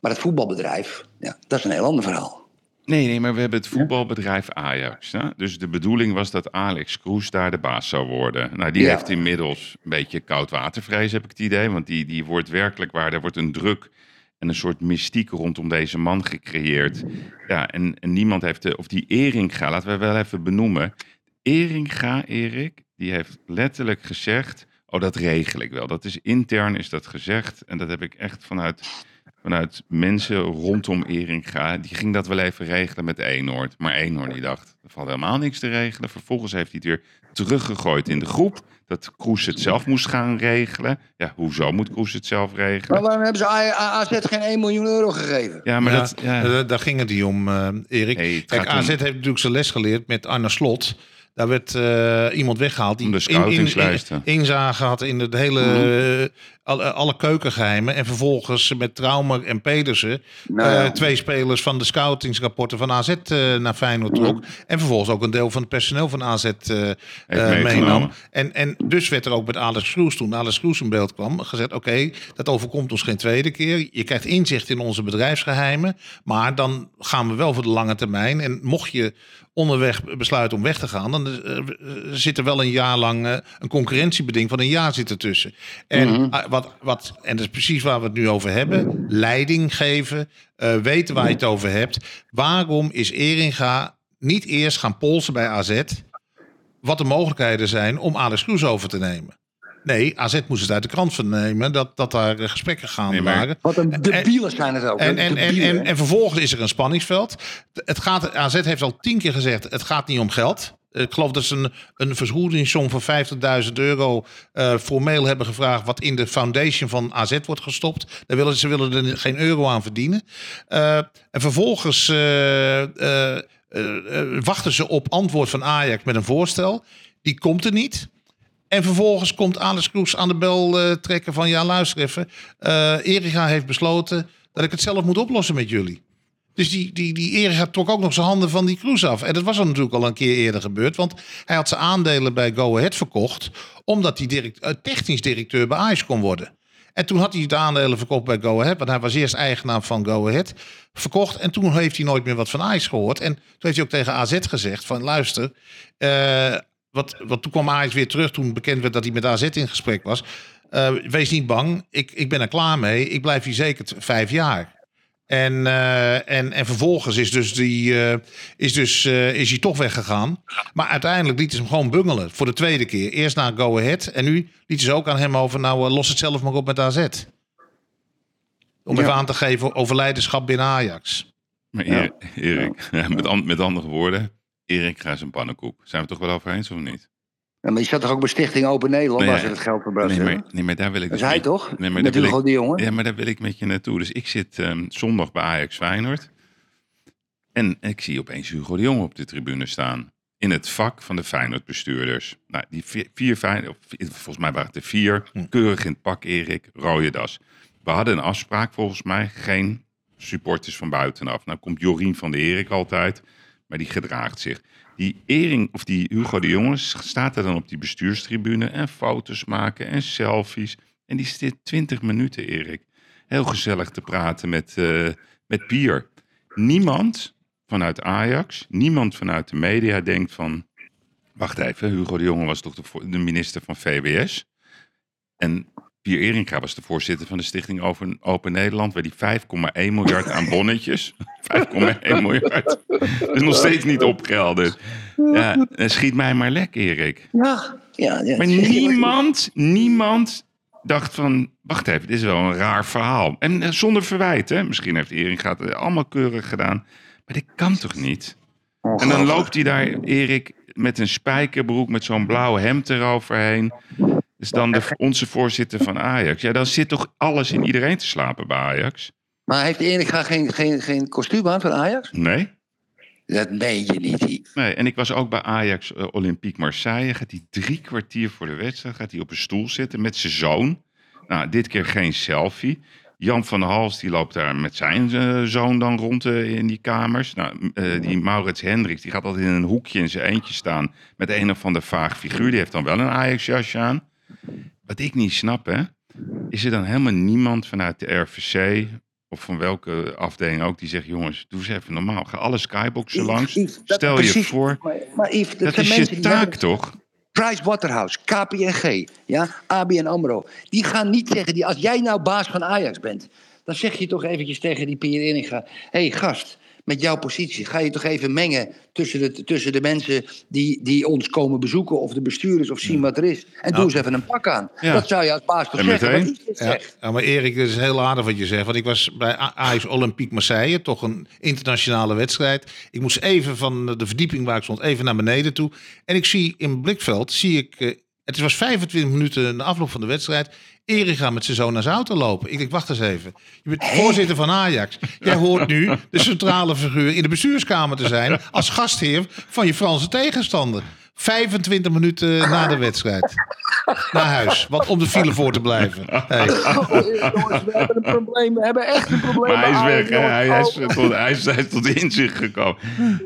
Maar het voetbalbedrijf, ja, dat is een heel ander verhaal. Nee, nee, maar we hebben het voetbalbedrijf Ajax. Hè? Dus de bedoeling was dat Alex Kroes daar de baas zou worden. Nou, die Ja. heeft inmiddels een beetje koudwatervrees, heb ik het idee. Want die, die wordt werkelijk waar, er wordt een druk en een soort mystiek rondom deze man gecreëerd. Ja, en, en niemand heeft de, of die Eringa, laten we wel even benoemen. Eringa, Erik, die heeft letterlijk gezegd, oh dat regel ik wel. Dat is intern, is dat gezegd. En dat heb ik echt vanuit vanuit mensen rondom Eringa. Die ging dat wel even regelen met Eenhoord. Maar Eenhoord die dacht, er valt helemaal niks te regelen. Vervolgens heeft hij het weer teruggegooid in de groep. Dat Kroes het zelf moest gaan regelen. Ja, hoezo moet Kroes het zelf Maar regelen? waarom hebben ze AZ geen 1 miljoen euro gegeven? Ja, maar Ja, dat... Ja. daar ging het niet om, eh, Erik. Het Kijk, om- AZ heeft natuurlijk zijn les geleerd met Arne Slot. Daar werd eh, iemand weggehaald die de in- in- scoutingslijsten. in- inzage had in het hele alle, alle keukengeheimen. En vervolgens met Traumer en Pedersen Nou ja. eh, twee spelers van de scoutingsrapporten van AZ eh, naar Feyenoord trok. En vervolgens ook een deel van het personeel van AZ eh, eh, meegenomen. En, en dus werd er ook met Alex Kroes, toen Alex Kroes in beeld kwam, gezegd: Oké, dat overkomt ons geen tweede keer. Je krijgt inzicht in onze bedrijfsgeheimen. Maar dan gaan we wel voor de lange termijn. En mocht je onderweg besluiten om weg te gaan, dan eh, eh, zit er wel een jaar lang eh, een concurrentiebeding van een jaar zit ertussen. En, ah, wat, wat, en dat is precies waar we het nu over hebben: leiding geven, weten waar je het over hebt. Waarom is Eringa niet eerst gaan polsen bij AZ? wat de mogelijkheden zijn om Alex Kroes over te nemen. Nee, AZ moest het uit de krant vernemen dat, dat daar eh, gesprekken gaande Nee, maar- waren. Wat een debielen zijn het ook. En, en, en, en, vervolgens is er een spanningsveld. Het gaat, AZ heeft al tien keer gezegd, het gaat niet om geld. Ik geloof dat ze een, een vergoedingssom van 50.000 euro eh, formeel hebben gevraagd... wat in de foundation van AZ wordt gestopt. Daar willen, ze willen er geen euro aan verdienen. Eh, en vervolgens eh, eh, eh, eh, wachten ze op antwoord van Ajax met een voorstel. Die komt er niet. En vervolgens komt Alex Kroes aan de bel eh, trekken van... ja, luister even, eh Erika heeft besloten dat ik het zelf moet oplossen met jullie. Dus die, die, die Erika trok ook nog zijn handen van die Kroes af. En dat was al natuurlijk al een keer eerder gebeurd. Want hij had zijn aandelen bij Go Ahead verkocht... omdat hij direct, eh, technisch directeur bij Ajax kon worden. En toen had hij de aandelen verkocht bij Go Ahead. Want hij was eerst eigenaar van Go Ahead. Verkocht. En toen heeft hij nooit meer wat van Ajax gehoord. En toen heeft hij ook tegen AZ gezegd van luister... wat, wat toen kwam Ajax weer terug toen bekend werd dat hij met AZ in gesprek was. Eh, wees niet bang, ik, ik ben er klaar mee. Ik blijf hier zeker vijf jaar. En, eh, en, en vervolgens is, dus die, eh, is, dus, eh, is hij toch weggegaan. Maar uiteindelijk lieten ze hem gewoon bungelen voor de tweede keer. Eerst naar Go Ahead en nu lieten ze ook aan hem over... nou, los het zelf maar op met AZ. Om Ja. even aan te geven over leiderschap binnen Ajax. Maar Erik, Erik ja, met, an- met andere woorden, Erik gaat zijn pannenkoek. Zijn we het toch wel over eens of niet? Ja, maar je zat toch ook bij Stichting Open Nederland, Nee, waar ze het geld verbrast Nee maar, nee, maar daar wil ik Dat is dus hij toch? Nee, maar Met daar wil Hugo ik- de Jonge? Ja, maar daar wil ik met je naartoe. Dus ik zit ehm, zondag bij Ajax Feyenoord. En ik zie opeens Hugo de Jonge op de tribune staan. In het vak van de Feyenoord bestuurders. Nou, die vier, vier Feyenoord, volgens mij waren het er vier. Keurig in het pak, Erik. Rode das. We hadden een afspraak volgens mij. Geen supporters van buitenaf. Nou komt Jorien van de Erik altijd. Maar die gedraagt zich. Die Ering, of die Hugo de Jonge staat er dan op die bestuurstribune. En foto's maken en selfies. En die zit 20 minuten, Erik. Heel gezellig te praten met, eh, met Pier. Niemand vanuit Ajax, niemand vanuit de media denkt van... Wacht even, Hugo de Jonge was toch de, minister van VWS? En Pier Eringa was de voorzitter van de Stichting Open, Open Nederland... waar die 5,1 miljard aan bonnetjes... 5,1 miljard. Is nog steeds niet opgehelderd. Ja, schiet mij maar lek, Erik. Ja, ja. ja. Maar niemand, niemand dacht van... Wacht even, dit is wel een raar verhaal. En eh, zonder verwijt, hè. Misschien heeft Erik het allemaal keurig gedaan. Maar dit kan toch niet? En dan loopt hij daar, Erik, met een spijkerbroek... met zo'n blauw hemd eroverheen. Dus dan de, onze voorzitter van Ajax. Ja, dan zit toch alles in iedereen te slapen bij Ajax? Maar heeft Erik geen, geen, geen kostuum aan van Ajax? Nee? Dat meen je niet. Nee, en ik was ook bij Ajax eh, Olympique Marseille. Gaat hij drie kwartier voor de wedstrijd gaat hij op een stoel zitten met zijn zoon. Nou, dit keer geen selfie. Jan van der Hals die loopt daar met zijn eh, zoon dan rond eh, in die kamers. Nou, die Maurits Hendricks die gaat altijd in een hoekje in zijn eentje staan met een of ander vaag figuur. Die heeft dan wel een Ajax-jasje aan. Wat ik niet snap, hè, is er dan helemaal niemand vanuit de RVC of van welke afdeling ook die zegt: jongens, doe eens even normaal. Ga alle skyboxen langs. Yves, dat- Stel je voor. Maar, maar Yves, dat, is je taak, toch? Price Waterhouse, KPNG, ja, ABN AMRO. Die gaan niet zeggen, die, als jij nou baas van Ajax bent... dan zeg je toch eventjes tegen die Pierre Inninga... hé hey, gast, met jouw positie ga je toch even mengen... tussen de, tussen de mensen die, die ons komen bezoeken... of de bestuurders of zien wat er is. En doe eens even een pak aan. Ja. Dat zou je als baas toch En zeggen. meteen? Ja, ja, maar Erik, dat is heel aardig wat je zegt. Want ik was bij Ajax Olympique Marseille, toch een internationale wedstrijd. Ik moest even van de verdieping waar ik stond, even naar beneden toe. En ik zie in blikveld, zie ik, eh, het was 25 minuten na afloop van de wedstrijd, Erik gaat met zijn zoon naar zijn auto lopen. Ik denk, wacht eens even. Je bent voorzitter van Ajax. Jij hoort nu de centrale figuur in de bestuurskamer te zijn als gastheer van je Franse tegenstander. 25 minuten na de wedstrijd. naar huis. Want om de file voor te blijven. Hey. Oh, jongens, we hebben een probleem. We hebben echt een probleem. Maar hij is weg, Hij is, tot, hij, is, hij is tot inzicht gekomen.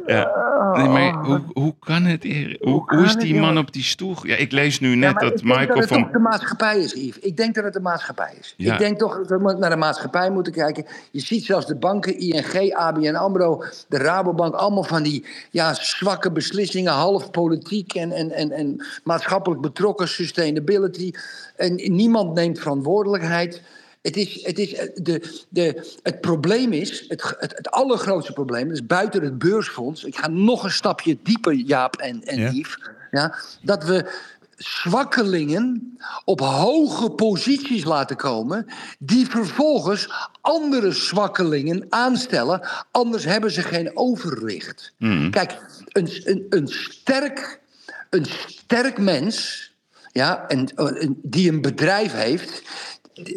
Ja. Nee, maar hoe, hoe kan het? Hoe, is die man op die stoel? Ja, ik lees nu Ja, net dat ik denk Michael dat het van... toch de maatschappij is, Yves. Ik denk dat het de maatschappij is. Ja. Ik denk toch dat we naar de maatschappij moeten kijken. Je ziet zelfs de banken, ING, ABN AMRO, de Rabobank... allemaal van die ja, zwakke beslissingen, half politiek en, en, en, en maatschappelijk betrokken, sustainability. En niemand neemt verantwoordelijkheid. Het, is, het, is, de, de, het probleem is, het, het, het allergrootste probleem, is buiten het beursfonds. Ik ga nog een stapje dieper, Jaap en, en Ja. Yves. Ja, dat we zwakkelingen op hoge posities laten komen, die vervolgens andere zwakkelingen aanstellen, anders hebben ze geen overwicht. Kijk, een, een, een, sterk, een sterk mens, ja, en, en die een bedrijf heeft.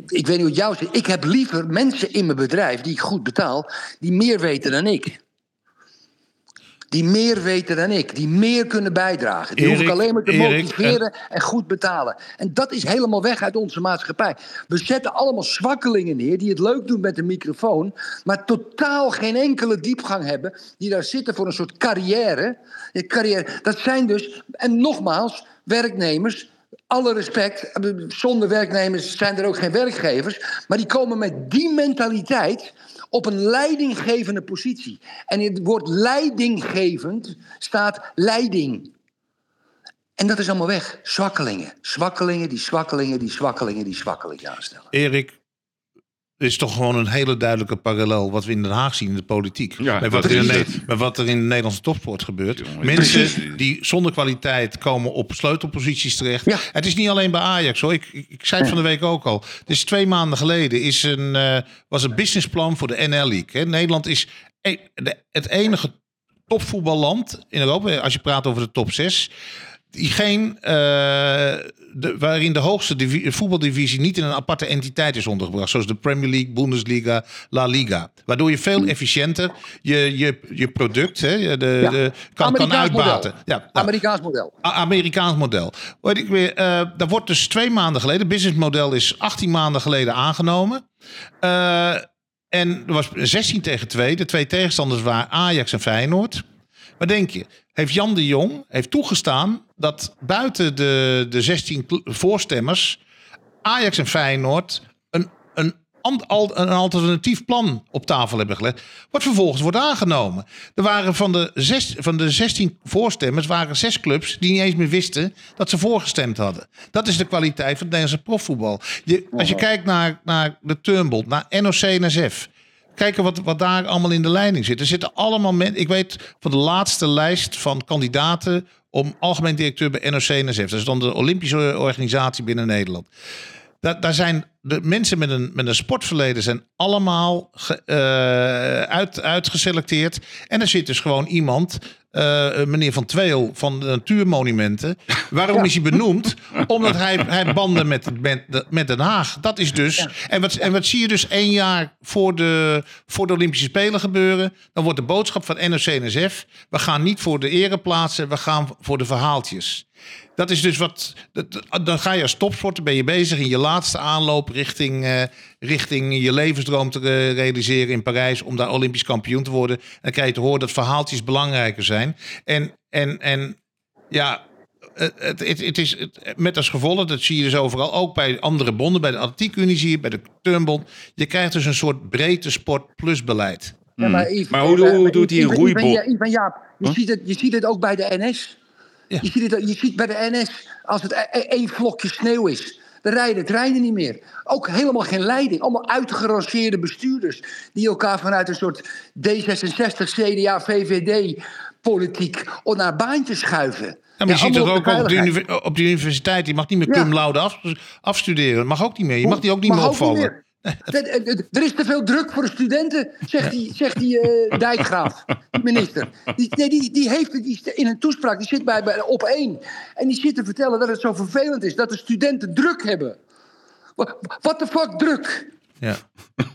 Ik weet niet het jou zit. Ik heb liever mensen in mijn bedrijf die ik goed betaal, die meer weten dan ik. Die meer weten dan ik, die meer kunnen bijdragen. Die hoef ik Erik, alleen maar te Erik, motiveren en goed betalen. En dat is helemaal weg uit onze maatschappij. We zetten allemaal zwakkelingen neer die het leuk doen met een microfoon, maar totaal geen enkele diepgang hebben. Die daar zitten voor een soort carrière. Ja, carrière. Dat zijn dus, en nogmaals, werknemers. Alle respect, zonder werknemers zijn er ook geen werkgevers. Maar die komen met die mentaliteit op een leidinggevende positie. En in het woord leidinggevend staat leiding. En dat is allemaal weg. Zwakkelingen. Zwakkelingen, die zwakkelingen, die zwakkelingen, die zwakkelingen aanstellen. Erik, er is toch gewoon een hele duidelijke parallel wat we in Den Haag zien in de politiek. Ja, met, wat er in is de, het. met wat er in de Nederlandse topsport gebeurt. Jongen, Mensen precies. die zonder kwaliteit komen op sleutelposities terecht. Ja. Het is niet alleen bij Ajax hoor. Ik, ik, ik zei het van de week ook al. Dus twee maanden geleden is een, eh, was een businessplan voor de NL League. Hè. Nederland is e- de- het enige topvoetballand in Europa. Als je praat over de top 6 die geen, eh, de, waarin de hoogste divi- voetbaldivisie niet in een aparte entiteit is ondergebracht. Zoals de Premier League, Bundesliga, La Liga. Waardoor je veel efficiënter je, je, je product hè, je de, Ja. de, kan, uitbaten. model. Ja, nou, Amerikaans model. A- Amerikaans model. Weet ik weer, eh daar wordt dus twee maanden geleden, businessmodel is 18 maanden geleden aangenomen. Eh, en er was 16 tegen 2. De twee tegenstanders waren Ajax en Feyenoord. Wat denk je? Heeft Jan de Jong heeft toegestaan dat buiten de, de 16 kl- voorstemmers Ajax en Feyenoord een, een, een alternatief plan op tafel hebben gelegd. Wat vervolgens wordt aangenomen. Er waren van de, zes, van de 16 voorstemmers waren zes clubs die niet eens meer wisten dat ze voorgestemd hadden. Dat is de kwaliteit van het Nederlandse profvoetbal. Je, als je kijkt naar, naar de Turnbond, naar NOC en NSF. Kijken wat, wat daar allemaal in de leiding zit. Er zitten allemaal mensen. Ik weet van de laatste lijst van kandidaten om algemeen directeur bij NOC en NSF. Dat is dan de Olympische organisatie binnen Nederland. Daar, daar zijn de mensen met een, met een sportverleden zijn allemaal eh, uit, uitgeselecteerd. En er zit dus gewoon iemand, eh, meneer Van Tweel van de Natuurmonumenten. Waarom is hij benoemd? Omdat hij, hij banden met, met, met Den Haag. Dat is dus. En, wat, en wat zie je dus één jaar voor de, voor de Olympische Spelen gebeuren? Dan wordt de boodschap van NOC-NSF... we gaan niet voor de ereplaatsen, we gaan voor de verhaaltjes. Dat is dus wat. dat- Dan ga je als topsporter ben je bezig in je laatste aanloop richting, eh, richting je levensdroom te re- realiseren in Parijs om daar Olympisch kampioen te worden. En dan krijg je te horen dat verhaaltjes belangrijker zijn. En, en, en ja. Het, het, het, is het- met als gevolg, dat zie je dus overal, ook bij andere bonden, bij de Atletiekunie zie je, bij de Turnbond. Je krijgt dus een soort breedte sport plus beleid. Ja, maar Yves, Hmm. Maar hoe- eh, hoe doet die Yves en Jaap, je, ziet het, je ziet het ook bij de NS. Ja. Je, ziet het, je ziet bij de NS, als het e- e- één vlokje sneeuw is, dan rijden de treinen niet meer. Ook helemaal geen leiding. Allemaal uitgeranceerde bestuurders. Die elkaar vanuit een soort D66, CDA, VVD politiek naar baantjes schuiven. Ja, maar je ziet er ook op de, op de universiteit, je mag niet meer cum laude af, afstuderen. Dat mag ook niet meer. Je mag die ook niet Mag meer opvallen. Er is te veel druk voor de studenten, zegt die, zegt die eh, dijkgraaf, die minister. Die, nee, die, die heeft die, in een toespraak, die zit bij, bij op één. En die zit te vertellen dat het zo vervelend is dat de studenten druk hebben. Wat de fuck druk? Ja.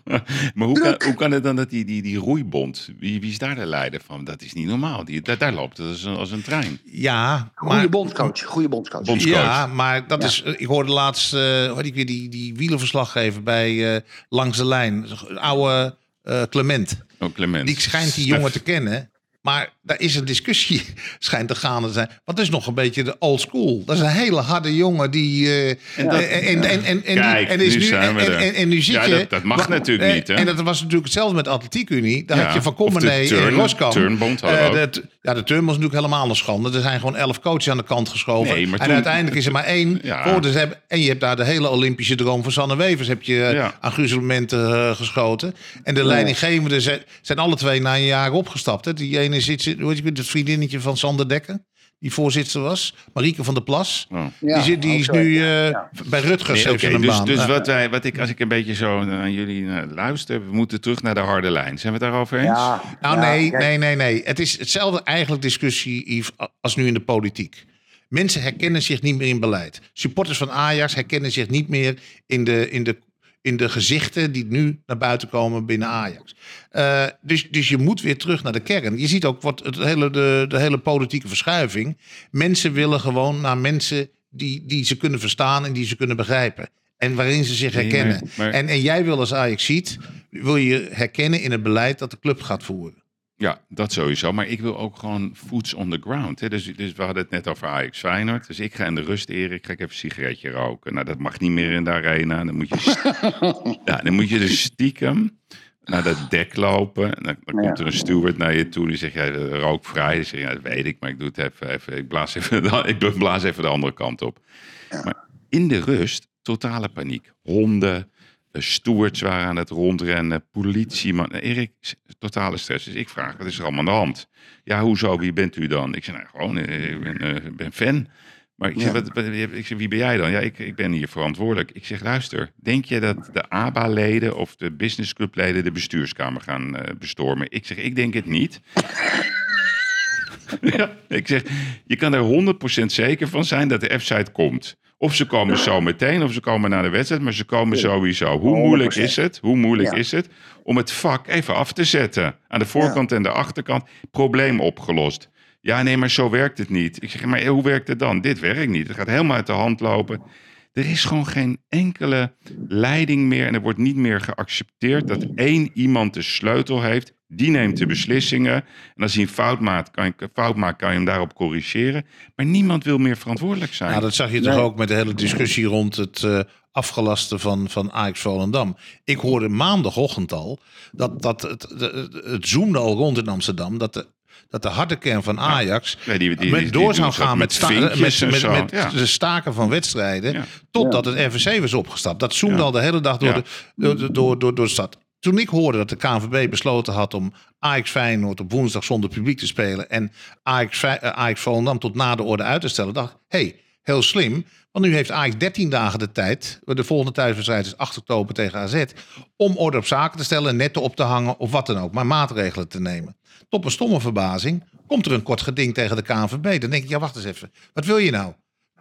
maar hoe kan, hoe kan het dan dat die, die, die roeibond, wie, wie is daar de leider van? Dat is niet normaal. Die, daar, daar loopt het als een, als een trein. Ja, Goede maar... bondscoach. Goede bondscoach. Bondscoach. Ja, maar dat is. Ik hoorde laatst. eh hoorde ik weer die, die wielerverslaggever bij eh, Langs de Lijn. Oude eh, Clement. Oh, Clement. Die schijnt die jongen te kennen. Maar daar is een discussie schijnt te gaan te zijn. Want het is nog een beetje de old school. Dat is een hele harde jongen die. eh, En is nu nu, zijn we en, er. nu zit Ja, je. dat- dat mag natuurlijk eh, niet, hè? En dat was natuurlijk hetzelfde met Atletiek Unie. Daar had je Van Commenee en Roskamp. turnbond hadden Eh, ja, de turn was natuurlijk helemaal een schande. Er zijn gewoon elf coaches aan de kant geschoven. Nee, maar en uiteindelijk is er maar één Ja. voor. Dus heb, en je hebt daar de hele Olympische droom van Sanne Wevers heb je eh, Ja. aan gruzelementen eh, geschoten. En de leidinggevenden zijn, zijn alle twee na een jaar opgestapt. Hè. Die ene zit, hoe je, het vriendinnetje van Sander Dekker. Die voorzitter was. Marieke van der Plas. Oh. Ja, die zit, die ook is nu ja. eh, Ja. bij Rutgers. Nee, ze een dus baan. dus wat, wij, wat ik, als ik een beetje zo aan jullie eh, luister, we moeten terug naar de harde lijn. Zijn we het daarover eens? Ja, Nou, ja, nee, nee, nee, nee. Het is hetzelfde eigenlijk discussie Yves, als nu in de politiek. Mensen herkennen zich niet meer in beleid. Supporters van Ajax herkennen zich niet meer in de, in de, in de gezichten die nu naar buiten komen binnen Ajax. Eh, dus, dus je moet weer terug naar de kern. Je ziet ook wat het hele, de, de hele politieke verschuiving. Mensen willen gewoon naar mensen die, die ze kunnen verstaan en die ze kunnen begrijpen. En waarin ze zich Nee, herkennen. maar- maar- En, en jij wil als Ajax ziet, wil je herkennen in het beleid dat de club gaat voeren. Ja, dat sowieso. Maar ik wil ook gewoon foots on the ground. Hè. Dus, dus we hadden het net over Ajax Feyenoord. Dus ik ga in de rust, Erik, ga ik even een sigaretje roken. Nou, dat mag niet meer in de arena. Dan moet je, ja, dan moet je dus stiekem naar dat dek lopen. En dan, komt er een steward naar je toe. Die zegt, ja, rookvrij. Dan zeg je, ja, dat weet ik, maar ik doe het even. even ik, blaas even de, ik blaas even de andere kant op. Maar in de rust, totale paniek. Honden, de stewards waren aan het rondrennen, politie. Man. Erik, totale stress. Dus ik vraag, wat is er allemaal aan de hand? Ja, hoezo, wie bent u dan? Ik zeg, nou, gewoon, eh, ik ben, eh, ben fan. Maar ik zeg, wat, wat- ik zeg, wie ben jij dan? Ja, ik, ik ben hier verantwoordelijk. Ik zeg, luister, denk je dat de ABA-leden of de businessclubleden de bestuurskamer gaan eh, bestormen? Ik zeg, ik denk het niet. Ja, ik zeg, je kan er 100% zeker van zijn dat de F-site komt. Of ze komen zo meteen, of ze komen na de wedstrijd, maar ze komen sowieso. Hoe moeilijk 100%. is het? Hoe moeilijk Ja. is het om het vak even af te zetten? Aan de voorkant en de achterkant, probleem opgelost. Ja, nee, maar zo werkt het niet. Ik zeg, maar hoe werkt het dan? Dit werkt niet. Het gaat helemaal uit de hand lopen. Er is gewoon geen enkele leiding meer en er wordt niet meer geaccepteerd dat één iemand de sleutel heeft. Die neemt de beslissingen. En als hij een fout maakt, kan je, fout maakt, kan je hem daarop corrigeren. Maar niemand wil meer verantwoordelijk zijn. Nou, dat zag je toch ook met de hele discussie rond het eh afgelasten van, van Ajax Volendam. Ik hoorde maandagochtend al dat, dat het, het zoomde al rond in Amsterdam. Dat de, dat de harde kern van Ajax die- die- die- met die door zou zo gaan met, met sta- met, met, zo, met ja. de staken van wedstrijden. Ja. Totdat het RVC was opgestapt. Dat zoomde Ja. al de hele dag door, Ja. de, door, door, door, door, door de stad. Toen ik hoorde dat de KNVB besloten had om Ajax Feyenoord op woensdag zonder publiek te spelen. En Ajax, eh, Ajax Volendam tot na de orde uit te stellen. dacht ik, hey, heel slim. Want nu heeft Ajax 13 dagen de tijd. De volgende thuiswedstrijd is 8 oktober tegen AZ. Om orde op zaken te stellen, netten op te hangen of wat dan ook. Maar maatregelen te nemen. Tot mijn stomme verbazing komt er een kort geding tegen de KNVB. Dan denk ik, ja wacht eens even. Wat wil je nou?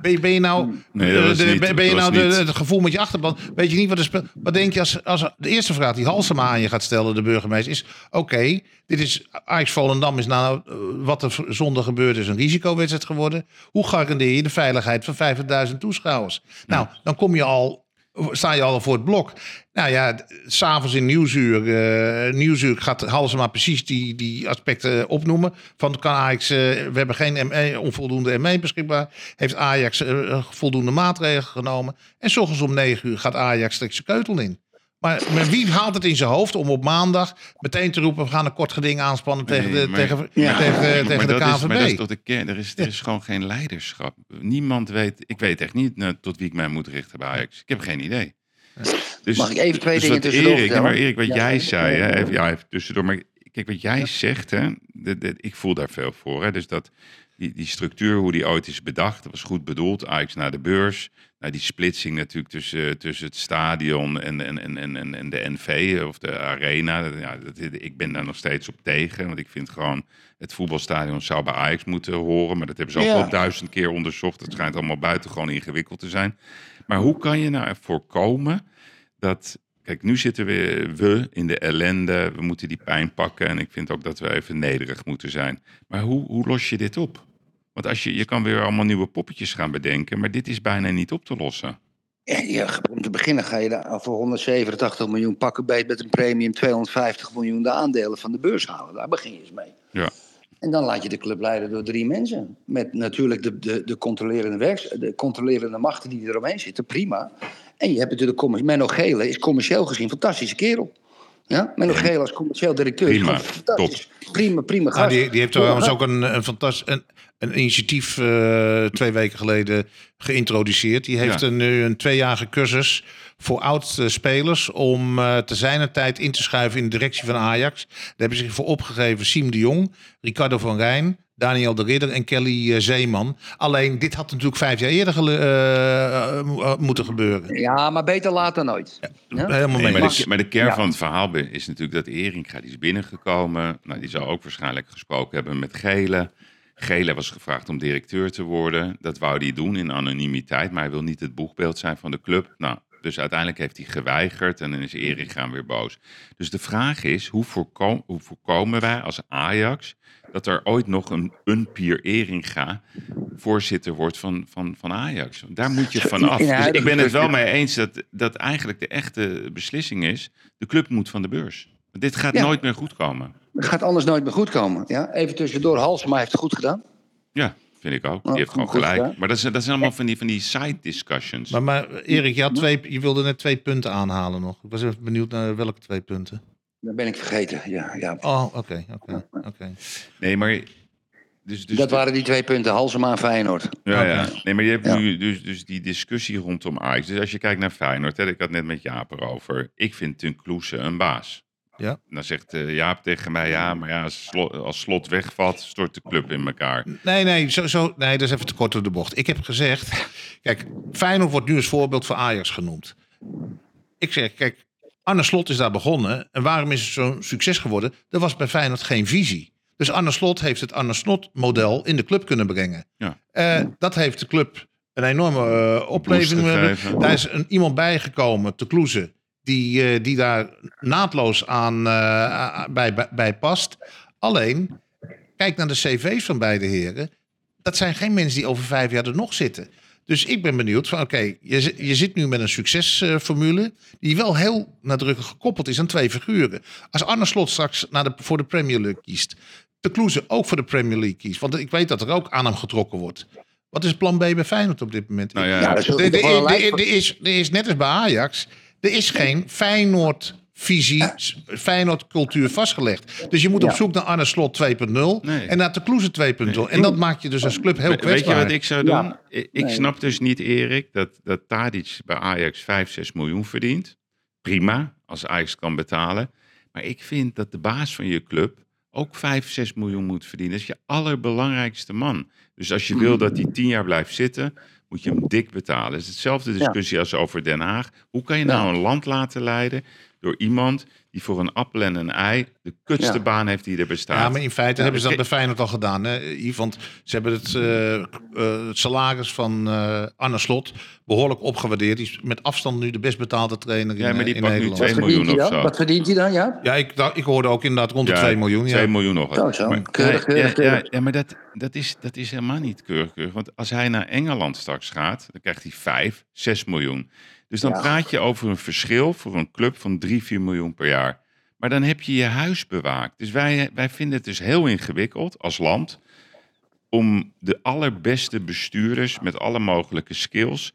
Ben je, ben je nou, Nee, dat was de- niet- ben, je nou de- het gevoel met je achterban? Weet je niet wat er speelt? Wat denk je als, als de eerste vraag die Halsema aan je gaat stellen, de burgemeester, is: Oké, dit is Ajax Volendam is nou eh, wat er zondag gebeurd is een risicowedstrijd geworden. Hoe garandeer je de veiligheid van 50.000 toeschouwers? Nou, dan kom je al. Sta je al voor het blok? Nou ja, s'avonds in Nieuwsuur, eh Nieuwsuur gaat Halsema precies die, die aspecten opnoemen. Van kan Ajax, eh, we hebben geen ME, onvoldoende ME beschikbaar. Heeft Ajax eh, voldoende maatregelen genomen. En s om 9 uur gaat Ajax straks zijn keutel in. Maar, wie haalt het in zijn hoofd om op maandag meteen te roepen... we gaan een kort geding aanspannen tegen de, maar- tegen, tegen, de is- KNVB? maar dat is toch de kern. Er is, er is gewoon geen leiderschap. Niemand weet, ik weet echt niet nou, tot wie ik mij moet richten bij Ajax. Ik heb geen idee. Dus, Mag ik even twee dus dingen tussendoor Erik, vertellen? maar Erik, wat Ja. jij zei, hè, even, ja, even tussendoor. Maar kijk, wat jij zegt, hè, de- de- ik voel daar veel voor. Hè, dus dat die, die structuur, hoe die ooit is bedacht, dat was goed bedoeld. Ajax naar de beurs. Nou, die splitsing natuurlijk tussen, tussen het stadion en, en, en, en, en- de NV of de arena. Ja, dat, ik ben daar nog steeds op tegen. Want ik vind gewoon, het voetbalstadion zou bij Ajax moeten horen. Maar dat hebben ze ook Ja. al duizend keer onderzocht. Het schijnt allemaal buitengewoon ingewikkeld te zijn. Maar hoe kan je nou ervoor komen dat... kijk, nu zitten we, we in de ellende. We moeten die pijn pakken. En ik vind ook dat we even nederig moeten zijn. Maar hoe, hoe los je dit op? Want als je, je kan weer allemaal nieuwe poppetjes gaan bedenken. Maar dit is bijna niet op te lossen. Ja, om te beginnen ga je daar voor 187 miljoen pakken bij met een premium 250 miljoen de aandelen van de beurs halen. Daar begin je eens mee. Ja. En dan laat je de club leiden door drie mensen. Met natuurlijk de, de, de, controlerende, werks, de controlerende machten die eromheen zitten, prima. En je hebt natuurlijk Menno Gele is commercieel gezien een fantastische kerel. Ja? Menno Gele als commercieel directeur Prima, fantastisch. Prima, prima Ah, gast. die, die heeft trouwens ook een, een fantastisch een, een initiatief eh, twee weken geleden geïntroduceerd. Die heeft Ja. een, nu een tweejarige cursus voor oud-spelers om eh, te zijner tijd in te schuiven in de directie van Ajax. Daar hebben zich voor opgegeven Siem de Jong, Ricardo van Rijn, Daniel de Ridder en Kelly eh, Zeeman. Alleen dit had natuurlijk vijf jaar eerder eh, eh, eh, moeten gebeuren. Ja, maar beter laat dan nooit. Ja? Helemaal Nee, mee. maar, de, maar de kern Ja. van het verhaal is natuurlijk dat Eringa die is binnengekomen. Nou, die zal ook waarschijnlijk gesproken hebben met Gele. Gele was gevraagd om directeur te worden. Dat wou hij doen in anonimiteit, maar hij wil niet het boegbeeld zijn van de club. Nou, dus uiteindelijk heeft hij geweigerd en dan is Eringa weer boos. Dus de vraag is, hoe, voorkom, hoe voorkomen wij als Ajax dat er ooit nog een, een Pier Eringa voorzitter wordt van, van, van Ajax? Daar moet je van af. in de Dus ik ben het wel mee eens dat, dat eigenlijk de echte beslissing is, de club moet van de beurs. Dit gaat Ja. nooit meer goed komen. Het gaat anders nooit meer goed komen. Ja? Even tussendoor, Halsema heeft het goed gedaan. Ja, vind ik ook. Die heeft gewoon gelijk. Maar dat zijn, dat zijn allemaal van die, van die side discussions. Maar, maar Erik, je, had twee, je wilde net twee punten aanhalen nog. Ik was even benieuwd naar welke twee punten. Dat ben ik vergeten. Ja, ja. Oh, oké, oké, oké. Nee, maar... Dus, dus dat waren die twee punten, Halsema en Feyenoord. Ja, ja. Nee, maar je hebt Ja. nu dus, dus die discussie rondom Ajax. Dus als je kijkt naar Feyenoord, hè, ik had net met Jaap erover. Ik vind Tunkloese een baas. Ja. Dan zegt eh, Jaap tegen mij, ja, maar ja, als slot, als slot wegvalt, stort de club in elkaar. Nee, nee, zo, zo, nee, dat is even te kort door de bocht. Ik heb gezegd, kijk, Feyenoord wordt nu als voorbeeld voor Ajax genoemd. Ik zeg, kijk, Arne Slot is daar begonnen. En waarom is het zo'n succes geworden? Er was bij Feyenoord geen visie. Dus Arne Slot heeft het Arne Slot-model in de club kunnen brengen. Ja. Eh, dat heeft de club een enorme eh, opleving. Daar is een, iemand bijgekomen, te Kloeze, die, eh, die daar naadloos aan eh, bij, bij, bij past. Alleen, kijk naar de cv's van beide heren. Dat zijn geen mensen die over vijf jaar er nog zitten. Dus ik ben benieuwd van, oké, je, je zit nu met een succesformule... die wel heel nadrukkelijk gekoppeld is aan twee figuren. Als Arne Slot straks naar de, voor de Premier League kiest... de Kloeze ook voor de Premier League kiest... want ik weet dat er ook aan hem getrokken wordt... Wat is plan B bij Feyenoord op dit moment? Nou ja, Ja, er is, er is net als bij Ajax, er is geen Feyenoord-visie, Feyenoord cultuur vastgelegd. Dus je moet op zoek naar Arne Slot 2.0 Nee. en naar de Kloeze 2.0. En dat maakt je dus als club heel We- Weet je kwetsbaar. wat ik zou doen? Ja. Ik, ik Nee. snap dus niet, Erik, dat, dat Tadic bij Ajax 5, 6 miljoen verdient. Prima, als Ajax kan betalen. Maar ik vind dat de baas van je club ook 5, 6 miljoen moet verdienen. Dat is je allerbelangrijkste man. Dus als je wil dat hij 10 jaar blijft zitten, moet je hem dik betalen. Het is hetzelfde discussie als over Den Haag. Hoe kan je nou een land laten leiden door iemand die voor een appel en een ei de kutste Ja. baan heeft die er bestaat? Ja, maar in feite hebben ze dat bij Feyenoord al gedaan. Hè, Yves? Want ze hebben het, eh, eh, het salaris van eh Arne Slot behoorlijk opgewaardeerd. Die is met afstand nu de best betaalde trainer in, Ja, maar die in pakt nu Nederland. 2 Wat verdient miljoen hij of dan? zo. Wat verdient hij dan, ja? Ja, ik, dacht- ik hoorde ook inderdaad rond de 2 miljoen. Ja. 2 miljoen nog. Zo, zo. Maar- Keurig, keurig, ja, keurig, ja, keurig. ja, maar dat, dat, is, dat is helemaal niet keurig, keurig. Want als hij naar Engeland straks gaat, dan krijgt hij 5, 6 miljoen. Dus dan Ja. praat je over een verschil voor een club van 3, 4 miljoen per jaar. Maar dan heb je je huis bewaakt. Dus wij, wij vinden het dus heel ingewikkeld als land om de allerbeste bestuurders met alle mogelijke skills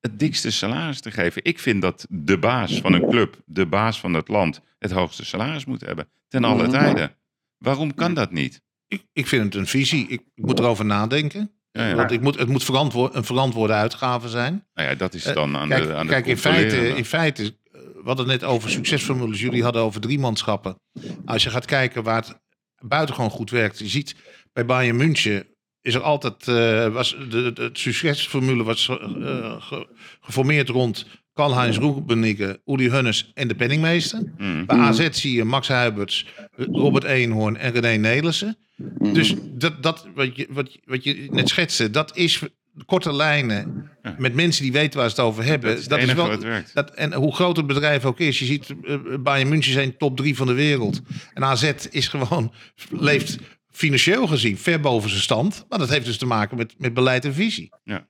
het dikste salaris te geven. Ik vind dat de baas van een club, de baas van het land, het hoogste salaris moet hebben. Ten alle Mhm. tijden. Waarom kan dat niet? Ik, ik vind het een visie. Ik moet erover nadenken. Ja, ja. Want ik moet, het moet verantwoord, een verantwoorde uitgave zijn. Nou ja, dat is Eh, dan aan kijk, de aan de kijk in, feite, in feite, eh, we hadden het net over succesformules. Jullie hadden over driemanschappen. Als je gaat kijken waar het buitengewoon goed werkt. Je ziet bij Bayern München is er altijd, eh, was de, de, de succesformule was ge- geformeerd rond Karl-Heinz Rummenigge, Uli Hunnes en de penningmeester. Mm. Bij AZ zie je Max Huiberts, Robert Eenhoorn en René Nelissen. Dus dat, dat wat, je, wat, je- wat je net schetste, dat is korte lijnen met mensen die weten waar ze het over hebben. Dat is werkt. Dat, en hoe groot het bedrijf ook is. Je ziet, eh, Bayern München zijn top drie van de wereld. En AZ is gewoon, leeft financieel gezien ver boven zijn stand. Maar dat heeft dus te maken met, met beleid en visie. Ja.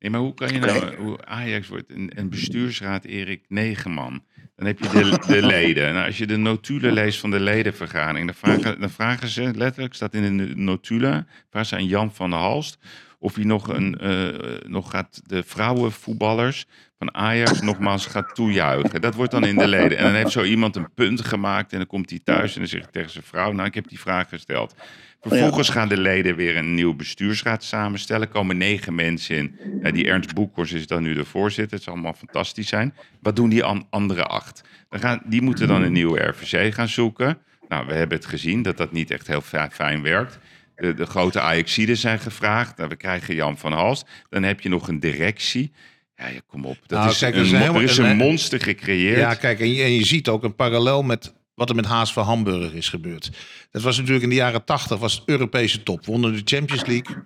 Nee, maar hoe kan je nou, hoe Ajax wordt een, een bestuursraad, Erik, negen man. Dan heb je de, de leden. Nou, als je de notulen leest van de ledenvergadering, dan vragen, dan vragen ze, letterlijk staat in de notulen, vragen ze aan Jan van der Halst, of hij nog, een, eh, nog gaat de vrouwenvoetballers van Ajax nogmaals gaat toejuichen. Dat wordt dan in de leden. En dan heeft zo iemand een punt gemaakt en dan komt hij thuis en dan zegt hij tegen zijn vrouw, nou ik heb die vraag gesteld. Vervolgens gaan de leden weer een nieuw bestuursraad samenstellen. Komen negen mensen in. Die Ernst Boekhorst is dan nu de voorzitter. Het zal allemaal fantastisch zijn. Wat doen die an andere acht? Dan gaan, die moeten dan een nieuwe RVC gaan zoeken. Nou, we hebben het gezien dat dat niet echt heel fi- fijn werkt. De, de grote Ajaxiden zijn gevraagd. Nou, we krijgen Jan van Halst. Dan heb je nog een directie. Ja, kom op. Dat Nou, is kijk, een, er is is een en- monster gecreëerd. Ja, kijk, en je, en je ziet ook een parallel met wat er met Haas voor Hamburg is gebeurd. Dat was natuurlijk in de jaren tachtig, was het Europese top. Wonnen de Champions League.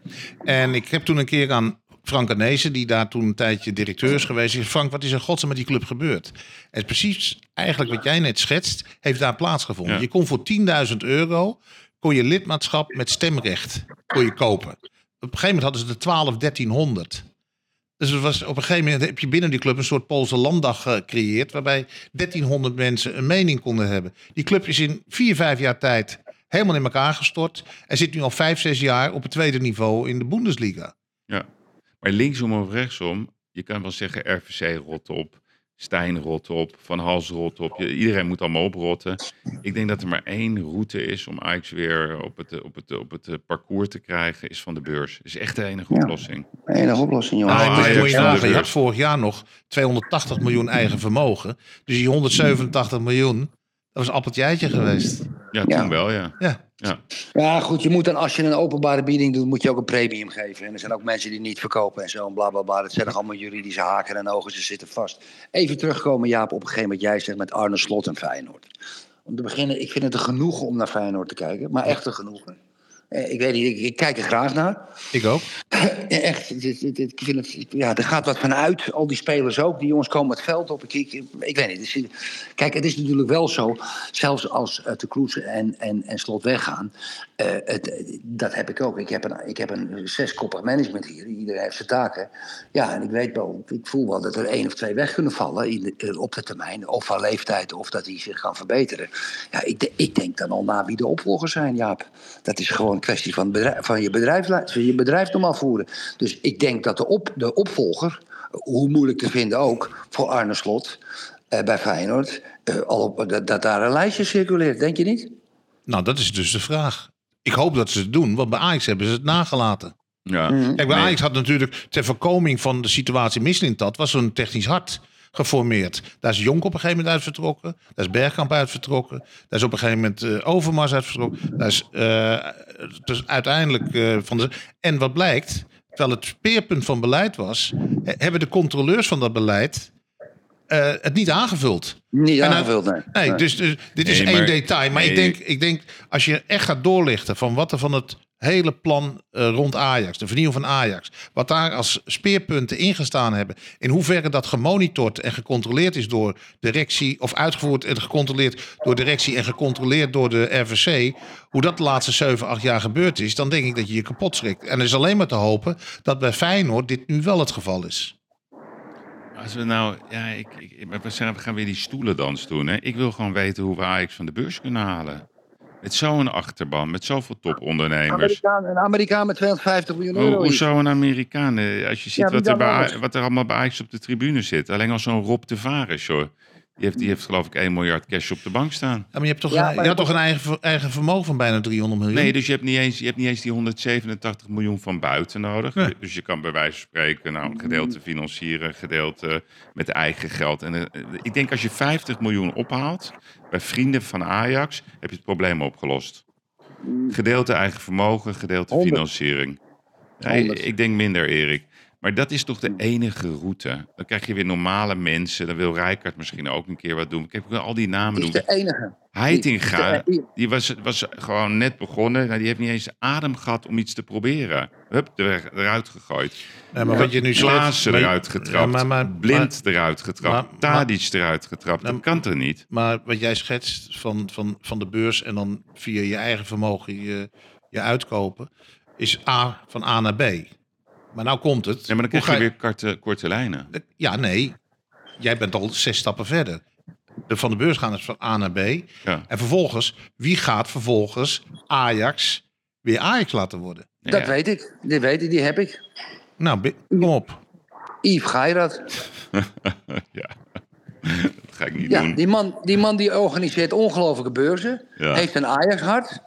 En ik heb toen een keer aan Frank Arnezen, die daar toen een tijdje directeur is geweest. gezegd, Frank, wat is er godsnaam met die club gebeurd? En precies eigenlijk wat jij net schetst, heeft daar plaatsgevonden. Ja. Je kon voor 10.000 euro, kon je lidmaatschap met stemrecht kon je kopen. Op een gegeven moment hadden ze de 12, 1300. Dus het was, op een gegeven moment heb je binnen die club een soort Poolse landdag gecreëerd. Waarbij 1300 mensen een mening konden hebben. Die club is in vier, vijf jaar tijd helemaal in elkaar gestort. En zit nu al vijf, zes jaar op het tweede niveau in de Bundesliga. Ja, maar linksom of rechtsom, je kan wel zeggen RVC rot op, Stijn rot op, Van Hals rot op. Je, iedereen moet allemaal oprotten. Ik denk dat er maar één route is om Ajax weer op het, op het, op het parcours te krijgen, is van de beurs. is echt de enige Ja. oplossing. Enige oplossing, jongen. Nou, Ah, moet je- de nagaan, had vorig jaar nog 280 miljoen eigen vermogen. Dus die 187 miljoen, dat was appeltje eitje geweest. Ja, Ja. toen wel, ja. Ja. ja. Ja, goed, je moet dan, als je een openbare bieding doet, moet je ook een premium geven. En er zijn ook mensen die niet verkopen en zo en bla bla bla. Dat zijn nog allemaal juridische haken en ogen, ze zitten vast. Even terugkomen, Jaap, op een gegeven moment jij zegt met Arne Slot en Feyenoord. Om te beginnen, ik vind het een genoegen om naar Feyenoord te kijken, maar echt een genoegen. Eh, Ik weet niet, ik, ik kijk er graag naar. Ik ook. Ja, echt, het- het- ik vind het, ja, er gaat wat van uit. Al die spelers ook. Die jongens komen het veld op. Ik, ik, ik weet niet. kijk, het is natuurlijk wel zo. Zelfs als uh, de Kroes en, en, en Slot weggaan. Eh, het, dat heb ik ook. Ik heb een, ik heb een zeskoppig management hier. Iedereen heeft zijn taken. Ja, en ik weet wel. Ik voel wel dat er één of twee weg kunnen vallen in eh, op de termijn. Of van leeftijd. Of dat die zich gaan verbeteren. Ja, ik, ik denk dan al na wie de opvolgers zijn, Jaap. Dat is gewoon een kwestie van, bedrijf, van je, bedrijf, van je bedrijf normaal voeren. Dus ik denk dat de, op, de opvolger, hoe moeilijk te vinden ook, voor Arne Slot eh, bij Feyenoord, eh, al dat, dat daar een lijstje circuleert. Denk je niet? Nou, dat is dus de vraag. Ik hoop dat ze het doen, want bij Ajax hebben ze het nagelaten. ja. Mhm. Kijk, bij Nee. Ajax had natuurlijk ter voorkoming van de situatie Mislintat... was zo'n technisch hart geformeerd. Daar is Jonk op een gegeven moment uit vertrokken. Daar is Bergkamp uit vertrokken. Daar is op een gegeven moment eh, Overmars uit vertrokken. Daar is eh, dus uiteindelijk eh, van de... En wat blijkt, terwijl het speerpunt van beleid was... he- hebben de controleurs van dat beleid eh, het niet aangevuld. Niet En aangevuld, nee. Nee, Nee. dus, dus dit is Nee, één detail. Maar ik, denk, ik denk, als je echt gaat doorlichten van wat er van het hele plan eh, rond Ajax, de vernieuwing van Ajax, wat daar als speerpunten ingestaan hebben, in hoeverre dat gemonitord en gecontroleerd is door directie, of uitgevoerd en gecontroleerd door directie en gecontroleerd door de RVC, hoe dat de laatste 7, 8 jaar gebeurd is, dan denk ik dat je je kapot schrikt. En er is alleen maar te hopen dat bij Feyenoord dit nu wel het geval is. Als we nou, ja, ik, ik, we gaan weer die stoelendans doen. Hè. Ik wil gewoon weten hoe we Ajax van de beurs kunnen halen. Met zo'n achterban, met zoveel topondernemers. Amerikaan, een Amerikaan met 250 miljoen Hoe, euro. hier. hoezo een Amerikaan? Eh, Als je ziet Ja, wat, er bij, wat er allemaal bij Ajax op de tribune zit. Alleen al zo'n Rob de Vares, joh. Die heeft, die heeft geloof ik 1 miljard cash op de bank staan. Ja, maar je hebt toch, Ja, een, je had toch een eigen, eigen vermogen van bijna 300 miljoen? Nee, dus je hebt niet eens, je hebt niet eens die 187 miljoen van buiten nodig. Nee. Dus je kan bij wijze van spreken nou, een gedeelte financieren, een gedeelte met eigen geld. En eh, ik denk als je 50 miljoen ophaalt bij vrienden van Ajax, heb je het probleem opgelost. Gedeelte eigen vermogen, gedeelte 100. financiering. Nee, 100. ik denk minder, Erik. Maar dat is toch de enige route. Dan krijg je weer normale mensen. Dan wil Rijkaard misschien ook een keer wat doen. Kijk, we al die namen Die is doen. de enige. Heitinga, Die- was, was gewoon net begonnen. Nou, die heeft niet eens adem gehad om iets te proberen. Hup, er, eruit gegooid. Nee, maar wat je nu Klaassen eruit getrapt. Ja, maar- maar- Blind eruit getrapt. Tadic eruit getrapt. Dat kan toch niet? Maar wat jij schetst van, van, van de beurs en dan via je eigen vermogen je, je uitkopen, is A van A naar B. Maar nou komt het. Nee, maar dan Hoe krijg je weer korte, korte lijnen. Ja, nee. Jij bent al zes stappen verder. De van de beurs gaan dus van A naar B. Ja. En vervolgens, wie gaat vervolgens Ajax weer Ajax laten worden? Dat weet ik. Die weet ik, die heb ik. Nou, kom op. Yves Geirat. ja. dat ga ik niet Ja, doen. die man, die man die organiseert ongelofelijke beurzen. Ja. Heeft een Ajax-hart.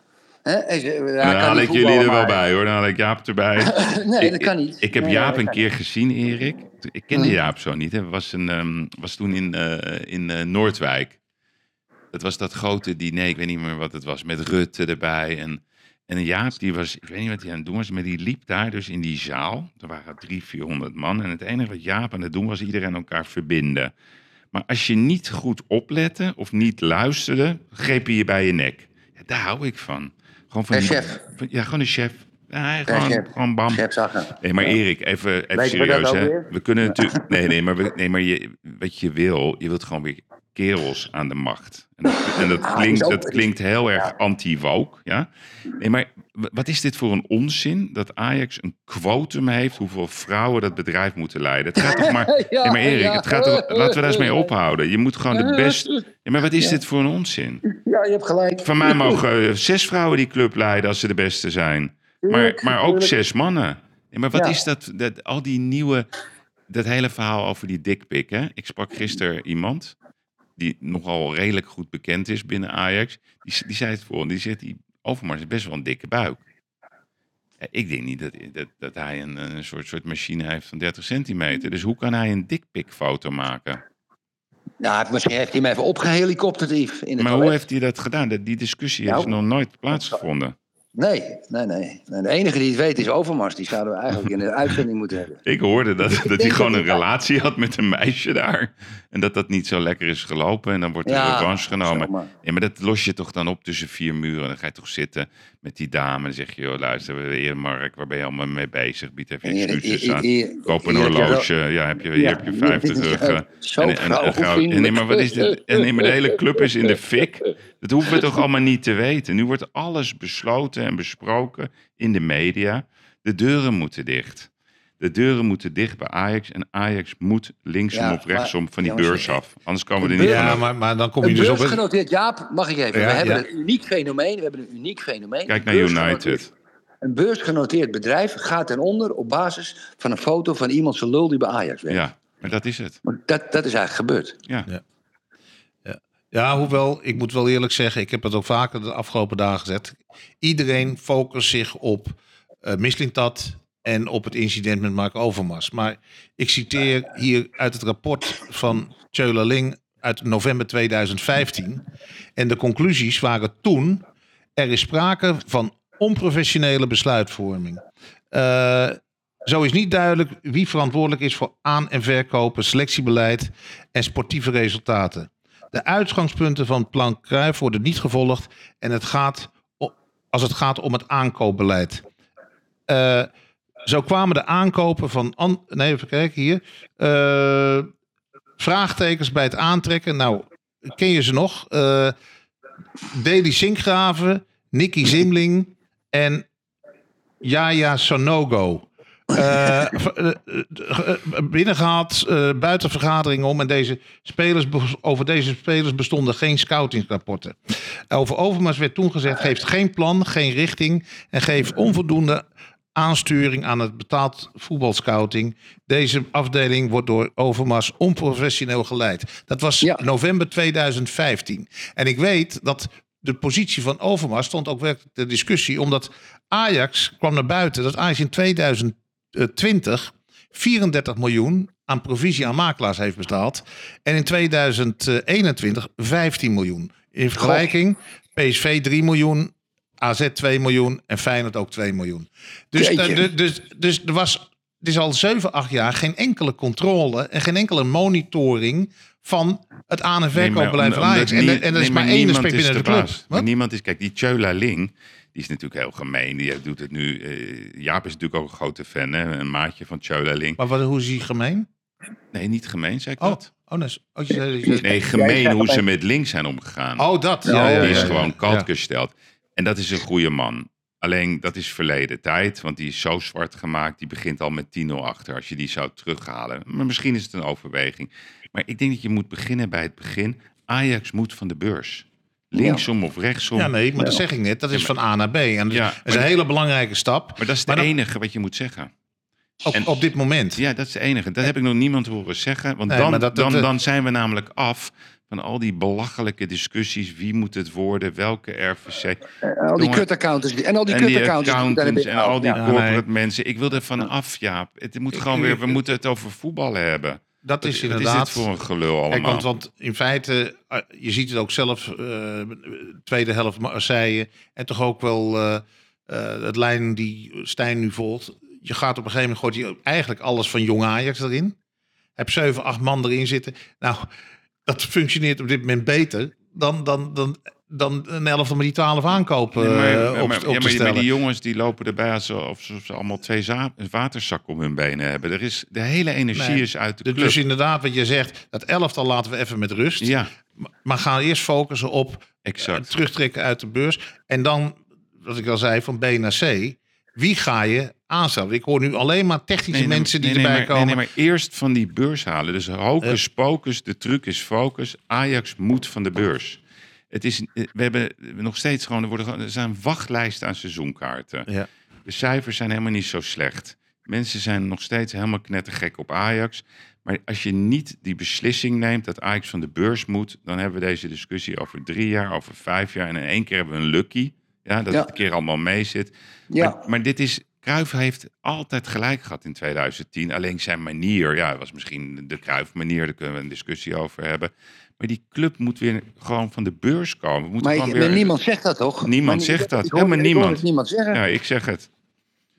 Dan kan haal ik jullie er wel bij hoor. Dan haal ik Jaap erbij. Nee, dat kan niet. Ik heb Nee, Jaap een keer gezien, Erik. Ik kende Hm. Jaap zo niet. Hij was, een, ehm, was toen in, eh, in eh, Noordwijk. Dat was dat grote diner, ik weet niet meer wat het was, met Rutte erbij. En, en Jaap, die was, ik weet niet wat hij aan het doen was, maar die liep daar dus in die zaal. Er waren drie, vierhonderd man. En het enige wat Jaap aan het doen was iedereen elkaar verbinden. Maar als je niet goed oplette of niet luisterde, greep hij je bij je nek. Ja, daar hou ik van. Gewoon van Een die- chef. van- ja, gewoon een chef. Ja, Ja, gewoon, chef. gewoon bam. Nee, maar Erik, even, even serieus. ook Hè? We kunnen natuurlijk. Nee, nee, maar, we, nee, maar je, wat je wil, je wilt gewoon weer kerels aan de macht. En dat, en dat Ah, klinkt, dat klinkt heel erg anti-woke. Ja? Nee, maar wat is dit voor een onzin dat Ajax een quotum heeft hoeveel vrouwen dat bedrijf moeten leiden? Het gaat toch maar. Nee, maar Erik, het gaat toch, laten we daar eens mee ophouden. Je moet gewoon de beste. Ja, maar wat is dit voor een onzin? Ja, je hebt gelijk. Van mij mogen eh, zes vrouwen die club leiden als ze de beste zijn. Maar, maar ook zes mannen. Ja, maar wat Ja. is dat, dat? Al die nieuwe. Dat hele verhaal over die dikpik. Hè? Ik sprak gisteren iemand. Die nogal redelijk goed bekend is binnen Ajax. Die, die zei het voor. Die zegt: die Overmars is best wel een dikke buik. Ja, ik denk niet dat, dat, dat hij een, een soort, soort machine heeft van 30 centimeter. Dus hoe kan hij een dikpikfoto maken? Nou, misschien heeft hij hem even opgehelikopterd, Yves. In het Maar hoe heeft hij dat gedaan? Dat- Die discussie Nou, heeft nog nooit plaatsgevonden. Nee, nee, nee, nee. De enige die het weet is Overmars. Die zouden we eigenlijk in de uitzending moeten hebben. Ik hoorde dat, dat hij gewoon een relatie had met een meisje daar. En dat dat niet zo lekker is gelopen. En dan wordt er Ja, revanche genomen. zomaar. Ja, maar dat los je toch dan op tussen vier muren. Dan ga je toch zitten met die dame. En dan zeg je, joh, luister, heer Mark, waar ben je allemaal mee bezig? Bied even excuses aan. Koop een horloge. Ja, heb je, hier heb je hier- vijf dit is terug. zo- zo en, en, en, nee, maar wat is dit? En nee, maar de hele club is in de fik. Dat hoeven we toch allemaal niet te weten. Nu wordt alles besloten en besproken in de media. De deuren moeten dicht. De deuren moeten dicht bij Ajax. En Ajax moet linksom Ja, of rechtsom maar- van die jongens, beurs af. Anders komen we er niet Ja, maar, maar dan kom je Een dus op... beursgenoteerd, Jaap, mag ik even? Ja, we hebben ja. een uniek fenomeen. We hebben een uniek fenomeen. Kijk naar United. Een beursgenoteerd bedrijf gaat ten onder op basis van een foto van iemand zijn lul die bij Ajax werkt. Ja, maar dat is het. Dat, dat is eigenlijk gebeurd. Ja. Ja, hoewel, ik moet wel eerlijk zeggen, ik heb het ook vaker de afgelopen dagen gezet. Iedereen focust zich op Mislintat en op het incident met Mark Overmars. Maar ik citeer hier uit het rapport van Tjöla Ling uit november 2015. En de conclusies waren toen, er is sprake van onprofessionele besluitvorming. Eh, zo is niet duidelijk wie verantwoordelijk is voor aan- en verkopen, selectiebeleid en sportieve resultaten. De uitgangspunten van plan Cruijff worden niet gevolgd en het gaat als het gaat om het aankoopbeleid. Eh, zo kwamen de aankopen van... an- nee, even kijken hier. Eh, vraagtekens bij het aantrekken. Nou, ken je ze nog? Eh Deli Sinkgraven, Nicky Zimling en Yaya Sonogo. Eh, eh, eh, eh, binnengehaald, eh buiten vergaderingen om. En deze spelers, over deze spelers bestonden geen scoutingsrapporten. Over Overmars werd toen gezegd: geeft geen plan, geen richting. En geeft onvoldoende aansturing aan het betaald voetbalscouting. Deze afdeling wordt door Overmars onprofessioneel geleid. Dat was Ja. november 2015. En ik weet dat de positie van Overmars stond ook werkelijk ter discussie. Omdat Ajax kwam naar buiten dat Ajax in 2020 34 miljoen aan provisie aan makelaars heeft betaald. En in 2021 15 miljoen. In vergelijking PSV 3 miljoen, AZ 2 miljoen en Feyenoord ook 2 miljoen. Dus, eh, dus, dus er was er is al 7, 8 jaar geen enkele controle en geen enkele monitoring van het aan- en verkoopbeleid van Ajax. En, en er is maar één aspect binnen de club. Maar Wat? niemand is, kijk, die Tjöla Ling, die is natuurlijk heel gemeen. Die doet het nu. eh, Jaap is natuurlijk ook een grote fan, hè? een maatje van Tjöla Ling. Maar wat, hoe is hij gemeen? Nee, niet gemeen, zei ik Oh, dat? oh, is, oh, je zei- je zei- Nee, gemeen hoe ze met Link zijn omgegaan. oh dat. Ja, ja, die is ja, ja, gewoon ja. kalt gesteld. En dat is een goede man. Alleen dat is verleden tijd, want die is zo zwart gemaakt. Die begint al met 10-0 achter als je die zou terughalen. Maar misschien is het een overweging. Maar ik denk dat je moet beginnen bij het begin. Ajax moet van de beurs. Linksom of rechtsom. Ja, nee, maar dat zeg ik net. Dat is van A naar B. En dat Ja, is een hele belangrijke stap. Maar dat is het enige wat je moet zeggen. Op, en- op dit moment. Ja, dat is het enige. Dat heb ik nog niemand horen zeggen. Want Nee, dan, maar dat- dat- dan, dan zijn we namelijk af van al die belachelijke discussies. Wie moet het worden? Welke RVC? En al die kutaccountants. En al die en die kutaccountants. accountants en al die Ja, corporate nee. mensen. Ik wil er van af, ja. Het moet gewoon weer, we moeten het over voetballen hebben. Dat is Wat inderdaad. is dit voor een gelul allemaal? Want, want in feite, eh, je ziet het ook zelf, eh, tweede helft Marseille. En toch ook wel eh, het lijn die Stijn nu volgt. Je gaat op een gegeven moment, gooit je eigenlijk alles van jong Ajax erin. Heb 7, 8 man erin zitten. Nou, dat functioneert op dit moment beter dan, dan, dan, dan een elfde met die 12 aankopen maar, eh, maar- op, maar- op ja, maar, die- maar jongens die lopen erbij alsof ze, ze allemaal twee za- waterzakken om hun benen hebben. Er is, de hele energie Nee. is uit de Dus- club. Dus inderdaad, wat je zegt, dat elftal laten we even met rust. ja, Maar gaan eerst focussen op eh, exact. terugtrekken uit de beurs. En dan, wat ik al zei, van B naar C. Wie ga je aanstellen? Ik hoor nu alleen maar technische Nee, mensen die erbij maar, komen. Nee, nee, maar eerst van die beurs halen. Dus hocus pocus, de truc is focus. Ajax moet van de beurs. Het is, eh, we hebben nog steeds gewoon, er, worden, er zijn wachtlijsten aan seizoenkaarten. Ja. De cijfers zijn helemaal niet zo slecht. Mensen zijn nog steeds helemaal knettergek op Ajax. Maar als je niet die beslissing neemt dat Ajax van de beurs moet, dan hebben we deze discussie over drie jaar, over vijf jaar. En in één keer hebben we een lucky. Ja, dat Ja. het een keer allemaal mee zit. Ja. Maar, maar dit is. Cruijff heeft altijd gelijk gehad in 2010. Alleen zijn manier, ja, was misschien de Cruijff-manier, daar kunnen we een discussie over hebben. Maar die club moet weer gewoon van de beurs komen. We moeten Maar, ik- weer... maar niemand zegt dat toch? Niemand Maar zegt dat. ik hoor- Helemaal ik hoor niemand. het niemand zeggen. Ja, ik zeg het.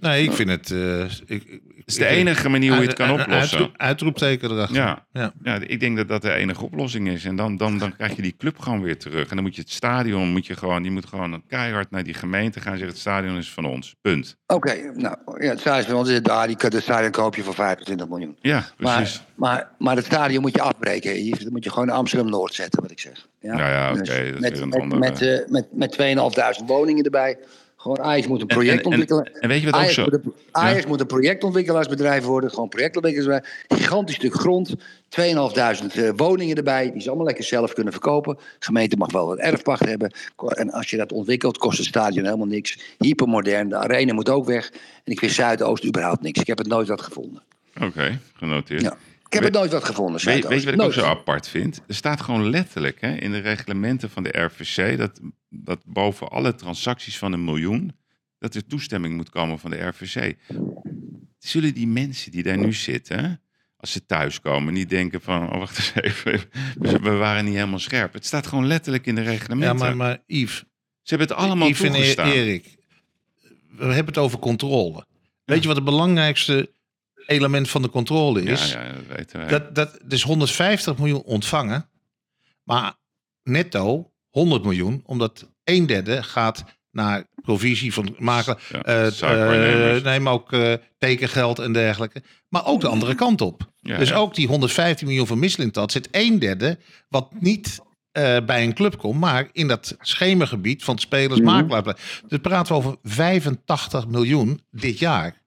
Nee, ik vind het... eh, ik, ik- Het is de enige manier hoe je het kan oplossen. uitroep- uitroepteken erachter. Ja. Ja. Ja, ik denk dat dat de enige oplossing is. En dan, dan, dan krijg je die club gewoon weer terug. En dan moet je het stadion, moet je gewoon, die moet gewoon keihard naar die gemeente gaan en zeggen: het stadion is van ons. Punt. Oké, nou, ja, het stadion van ons is daar. Die het stadion koop je voor 25 miljoen. Ja, precies. Maar, maar, maar het stadion moet je afbreken. Dan moet je gewoon Amsterdam-Noord zetten, wat ik zeg. Ja, Ja, ja, oké, Dus dat is met, weer een met, andere- met, eh, met, met 2.500 woningen erbij. Gewoon Ajax moet een En- project en- en- ontwikkelen. en weet je wat ook zo- moet een, Ajax moet een projectontwikkelaarsbedrijf worden. Gewoon projectontwikkelaars. Gigantisch stuk grond. 2.500 eh, woningen erbij. Die ze allemaal lekker zelf kunnen verkopen. De gemeente mag wel wat erfpacht hebben. En als je dat ontwikkelt, kost het stadion helemaal niks. Hypermodern. De arena moet ook weg. En ik vind Zuidoost überhaupt niks. Ik heb het nooit wat gevonden. Oké, genoteerd. Ja. Ik heb het nooit wat gevonden, Weet, weet je wat ik ook zo apart vind? Er staat gewoon letterlijk hè, in de reglementen van de RVC dat, dat boven alle transacties van een miljoen, dat er toestemming moet komen van de RVC. Zullen die mensen die daar nu zitten, als ze thuiskomen, niet denken van, oh wacht eens even, we waren niet helemaal scherp. Het staat gewoon letterlijk in de Ja, reglementen. maar, maar Yves, Ze hebben het allemaal Yves en toegestaan. Erik, we hebben het over controle. Weet je wat het belangrijkste element van de controle ja, is? ja, dat weten wij. Dat, dat is 150 miljoen ontvangen, maar netto 100 miljoen, omdat een derde gaat naar provisie van makelaar, Ja, eh, eh, neem ook eh, tekengeld en dergelijke, maar ook de andere kant op. Ja, dus ja. ook die 115 miljoen van Misselintat zit een derde wat niet eh, bij een club komt, maar in dat schemergebied van spelers, Mhm. makelaar. Dus praten we over 85 miljoen dit jaar.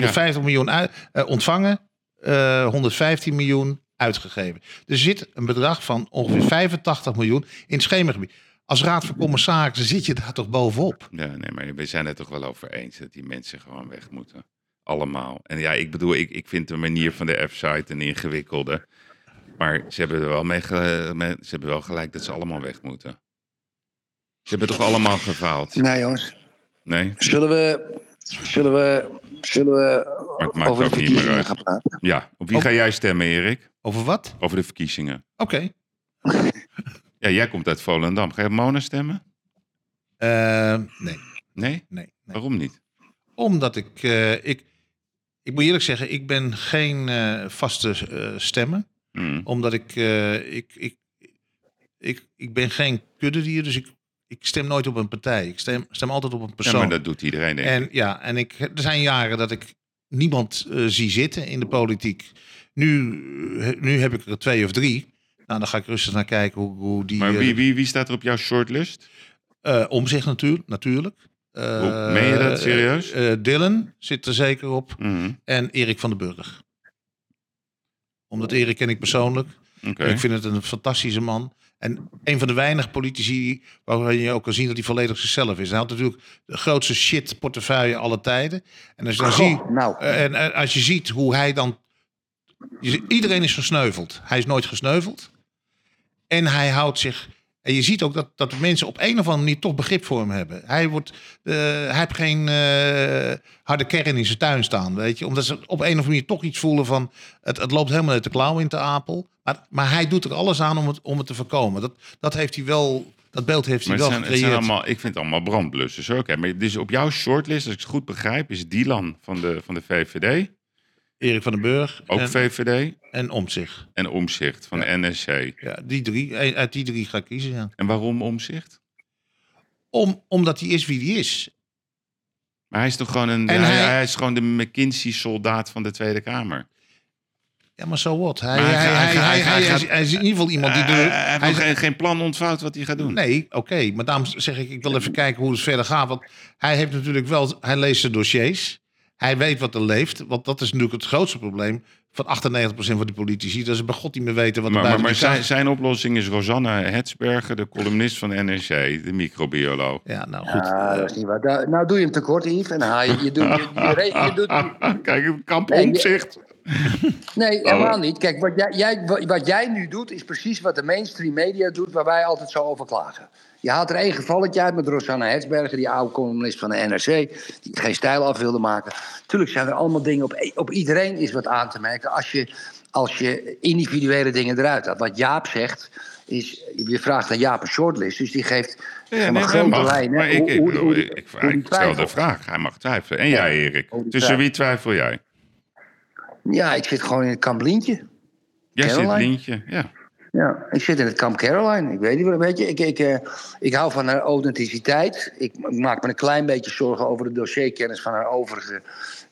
150 miljoen uit, eh, ontvangen, eh, 115 miljoen uitgegeven. Er zit een bedrag van ongeveer 85 miljoen in het schemergebied. Als raad van commissarissen zit je daar toch bovenop? Ja, nee, maar we zijn het toch wel over eens dat die mensen gewoon weg moeten. Allemaal. En ja, ik bedoel, ik, ik vind de manier van de F-site een ingewikkelde. Maar ze hebben er wel mee, ge- mee- ze hebben wel gelijk dat ze allemaal weg moeten. Ze hebben toch allemaal gefaald? Nee, jongens. Nee? Zullen we, zullen we, zullen we Maar het maakt over de ook niet meer verkiezingen uit. gaan praten? Ja, op wie ga jij stemmen, Erik? Over wat? Over de verkiezingen. Oké. Ja, jij komt uit Volendam. Ga je op Mona stemmen? Eh, nee, Nee? nee, nee. Waarom niet? Omdat ik, eh, ik, Ik moet eerlijk zeggen, ik ben geen eh, vaste eh, stemmer. Hmm. Omdat ik, eh, ik, ik, ik, ik ben geen kuddedier, dus ik, ik stem nooit op een partij. Ik stem, stem altijd op een Ja, persoon. maar dat doet iedereen, denk ik. En ja, en ik, er zijn jaren dat ik niemand eh, zie zitten in de politiek. Nu, eh, nu heb ik er twee of drie. Nou, dan ga ik rustig naar kijken hoe, hoe die. Maar eh, wie, wie, wie staat er op jouw shortlist? eh, om zich natuurlijk, natuurlijk. Hoe- meen je dat serieus? Dylan zit er zeker op. Mhm. En Erik van den Burg. Omdat Erik ken ik persoonlijk. Oké. Ik vind het een fantastische man. En een van de weinige politici waarvan je ook kan zien dat hij volledig zichzelf is. Hij had natuurlijk de grootste shit portefeuille alle tijden. En als je dan Goh, ziet, nou. eh, en, eh, als je ziet hoe hij dan. je iedereen is gesneuveld. Hij is nooit gesneuveld. En hij houdt zich. En je ziet ook dat, dat de mensen op een of andere manier toch begrip voor hem hebben. Hij, wordt, eh, hij heeft geen eh, harde kern in zijn tuin staan, weet je. Omdat ze op een of andere manier toch iets voelen van... het, het loopt helemaal uit de klauw in te apel. Maar, maar hij doet er alles aan om het, om het te voorkomen. Dat, dat heeft hij wel... Dat beeld heeft hij wel zijn, gecreëerd. allemaal, ik vind het allemaal brandblussers. Oké, maar dus op jouw shortlist, als ik het goed begrijp, is Dylan van de, van de VVD. Erik van den Burg. Ook en, VVD. en Omtzigt. En Omzicht van de NSC. Ja, die drie. eh, Uit die drie ga ik kiezen, ja. En waarom Omzicht? Om, omdat hij is wie hij is. Maar hij is toch gewoon een. En hij, hij- hij is gewoon de McKinsey-soldaat van de Tweede Kamer. Ja, maar zo wat. Hij, hij, is- hij is in ieder geval iemand die... Eh, de, hij heeft geen, geen plan ontvouwd wat hij gaat doen. Nee, oké. Maar daarom zeg ik, ik wil even kijken hoe het verder gaat. Want hij heeft natuurlijk wel, hij leest de dossiers. Hij weet wat er leeft. Want dat is natuurlijk het grootste probleem van 98% van die politici. Dat ze bij God niet meer weten wat er Maar, maar, maar zijn, zijn oplossing is Rosanne Hetsberger, de columnist van NRC, de microbioloog. Ja, nou goed. Dat is niet waar. Nou doe je hem tekort, Yves. En haal je, je, doet, je, je, doet... Kijk, een kamp omzicht. Nee, helemaal niet. Kijk, wat jij, jij, wat jij nu doet, is precies wat de mainstream media doet, waar wij altijd zo over klagen. Je haalt er één gevalletje uit met Rosanna Hetsberger, die oude columnist van de NRC, die geen stijl af wilde maken. Tuurlijk zijn er allemaal dingen, op, op iedereen is wat aan te merken als je, als je individuele dingen eruit haalt. Wat Jaap zegt, is, je vraagt aan Jaap een shortlist, dus die geeft Ja, nee, dat grote mag. lijnen. Maar ik, ik, hoe- hoe- ik, ik, hoe die ik stel de vraag. Hij mag twijfelen. En Ja, jij, Erik? Tussen wie twijfel jij? Ja, ik zit gewoon in het kamp Lientje. Jij zit Caroline. Lientje. Ja. Ja, ik zit in het kamp Caroline. Ik weet niet wat, weet je, ik, ik, eh, ik hou van haar authenticiteit. Ik maak me een klein beetje zorgen over de dossierkennis van haar overige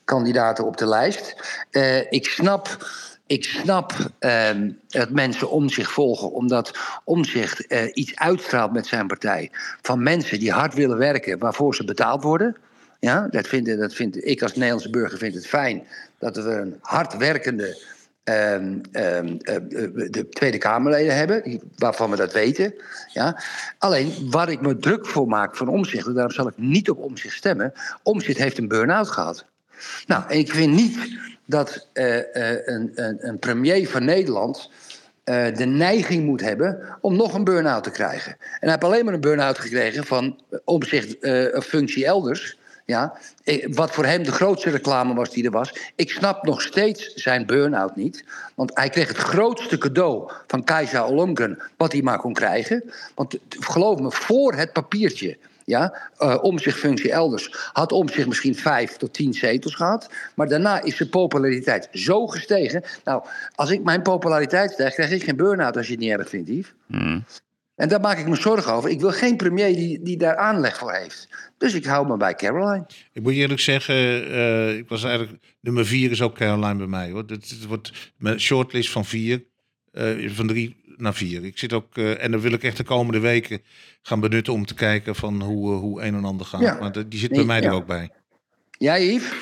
kandidaten op de lijst. Eh, ik snap, ik snap ehm, dat mensen om zich volgen, omdat Omzicht eh, iets uitstraalt met zijn partij. Van mensen die hard willen werken waarvoor ze betaald worden. Ja, dat vind, dat vind, ik als Nederlandse burger vind het fijn dat we een hard ehm, ehm, eh, eh, de Tweede Kamerleden hebben, waarvan we dat weten. Ja. Alleen waar ik me druk voor maak van omzicht, daarom zal ik niet op omzicht stemmen. Omzicht heeft een burn-out gehad. Nou, en ik vind niet dat eh, een, een, een premier van Nederland de neiging moet hebben om nog een burn-out te krijgen. En hij heeft alleen maar een burn-out gekregen van omzicht een functie elders. Ja, wat voor hem de grootste reclame was die er was. Ik snap nog steeds zijn burn-out niet. Want hij kreeg het grootste cadeau van Kajsa Olomken... wat hij maar kon krijgen. Want geloof me, voor het papiertje... Ja, eh omzicht functie elders had omzicht misschien vijf tot tien zetels gehad. Maar daarna is zijn populariteit zo gestegen. Nou, als ik mijn populariteit stijg, krijg ik geen burn-out als je het niet erg vindt, Yves. Hmm. En daar maak ik me zorgen over. Ik wil geen premier die, die daar aanleg voor heeft. Dus ik hou me bij Caroline. Ik moet je eerlijk zeggen, eh, ik was eigenlijk nummer vier is ook Caroline bij mij hoor. Het, het wordt mijn shortlist van vier, eh, van drie naar vier. Ik zit ook eh, en dan wil ik echt de komende weken gaan benutten om te kijken van hoe, hoe een en ander gaat. Ja. Maar die zit Nee, bij mij ja. er ook bij. Jij, Yves?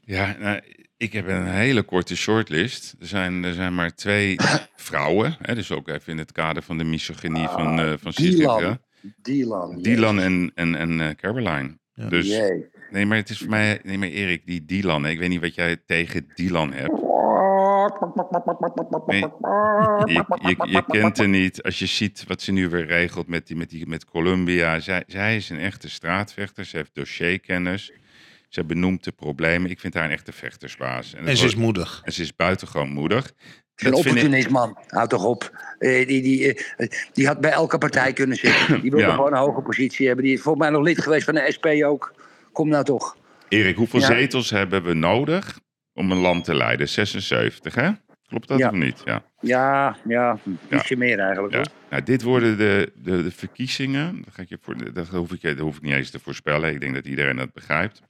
Ja, nou, ik heb een hele korte shortlist. Er zijn, er zijn maar twee vrouwen. Hè, dus ook even in het kader van de misogynie van, uh, van Dylan. Dylan. Dylan en, en, en eh, Caroline. Ja. Dus, Jee. nee, maar het is voor mij... Nee, maar Erik, die Dylan... Ik weet niet wat jij tegen Dylan hebt. Nee, je, je, je kent haar niet. Als je ziet wat ze nu weer regelt met, die, met, die, met Columbia. Zij, zij is een echte straatvechter. Ze heeft dossierkennis. Ze benoemt de problemen. Ik vind haar een echte vechtersbaas. En ze is wordt- moedig. En ze is buitengewoon moedig. Een opportunist man. Houd toch op. Eh, die, die, eh, die had bij elke partij kunnen zitten. Die wilde Ja. gewoon een hoge positie hebben. Die is volgens mij nog lid geweest van de SP ook. Kom nou toch. Erik, hoeveel Ja. zetels hebben we nodig om een land te leiden? 76, hè? Klopt dat Ja. of niet? Ja. Ja, ja, ietsje meer eigenlijk. Hoor. Nou, dit worden de, de, de verkiezingen. Dat, ga ik je voor, dat, hoef ik, dat hoef ik niet eens te voorspellen. Ik denk dat iedereen dat begrijpt.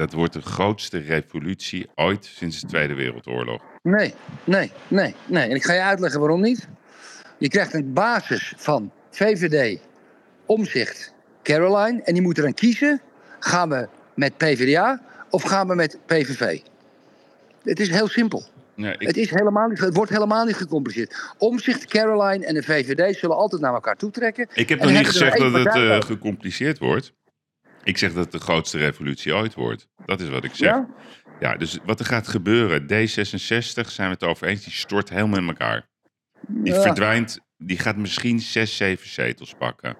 Dat wordt de grootste revolutie ooit sinds de Tweede Wereldoorlog. Nee, nee, nee, nee. En ik ga je uitleggen waarom niet. Je krijgt een basis van VVD, Omzicht, Caroline. En die moeten dan kiezen. Gaan we met PvdA of gaan we met PVV? Het is heel simpel. Nee, ik- Het, is helemaal niet, het wordt helemaal niet gecompliceerd. Omzicht, Caroline en de VVD zullen altijd naar elkaar toetrekken. Ik heb nog niet gezegd dat het eh, gecompliceerd wordt. Ik zeg dat het de grootste revolutie ooit wordt. Dat is wat ik zeg. Ja? Ja, dus wat er gaat gebeuren, D66 zijn we het over eens, die stort helemaal in elkaar. Die Ja. verdwijnt, die gaat misschien zes, zeven zetels pakken.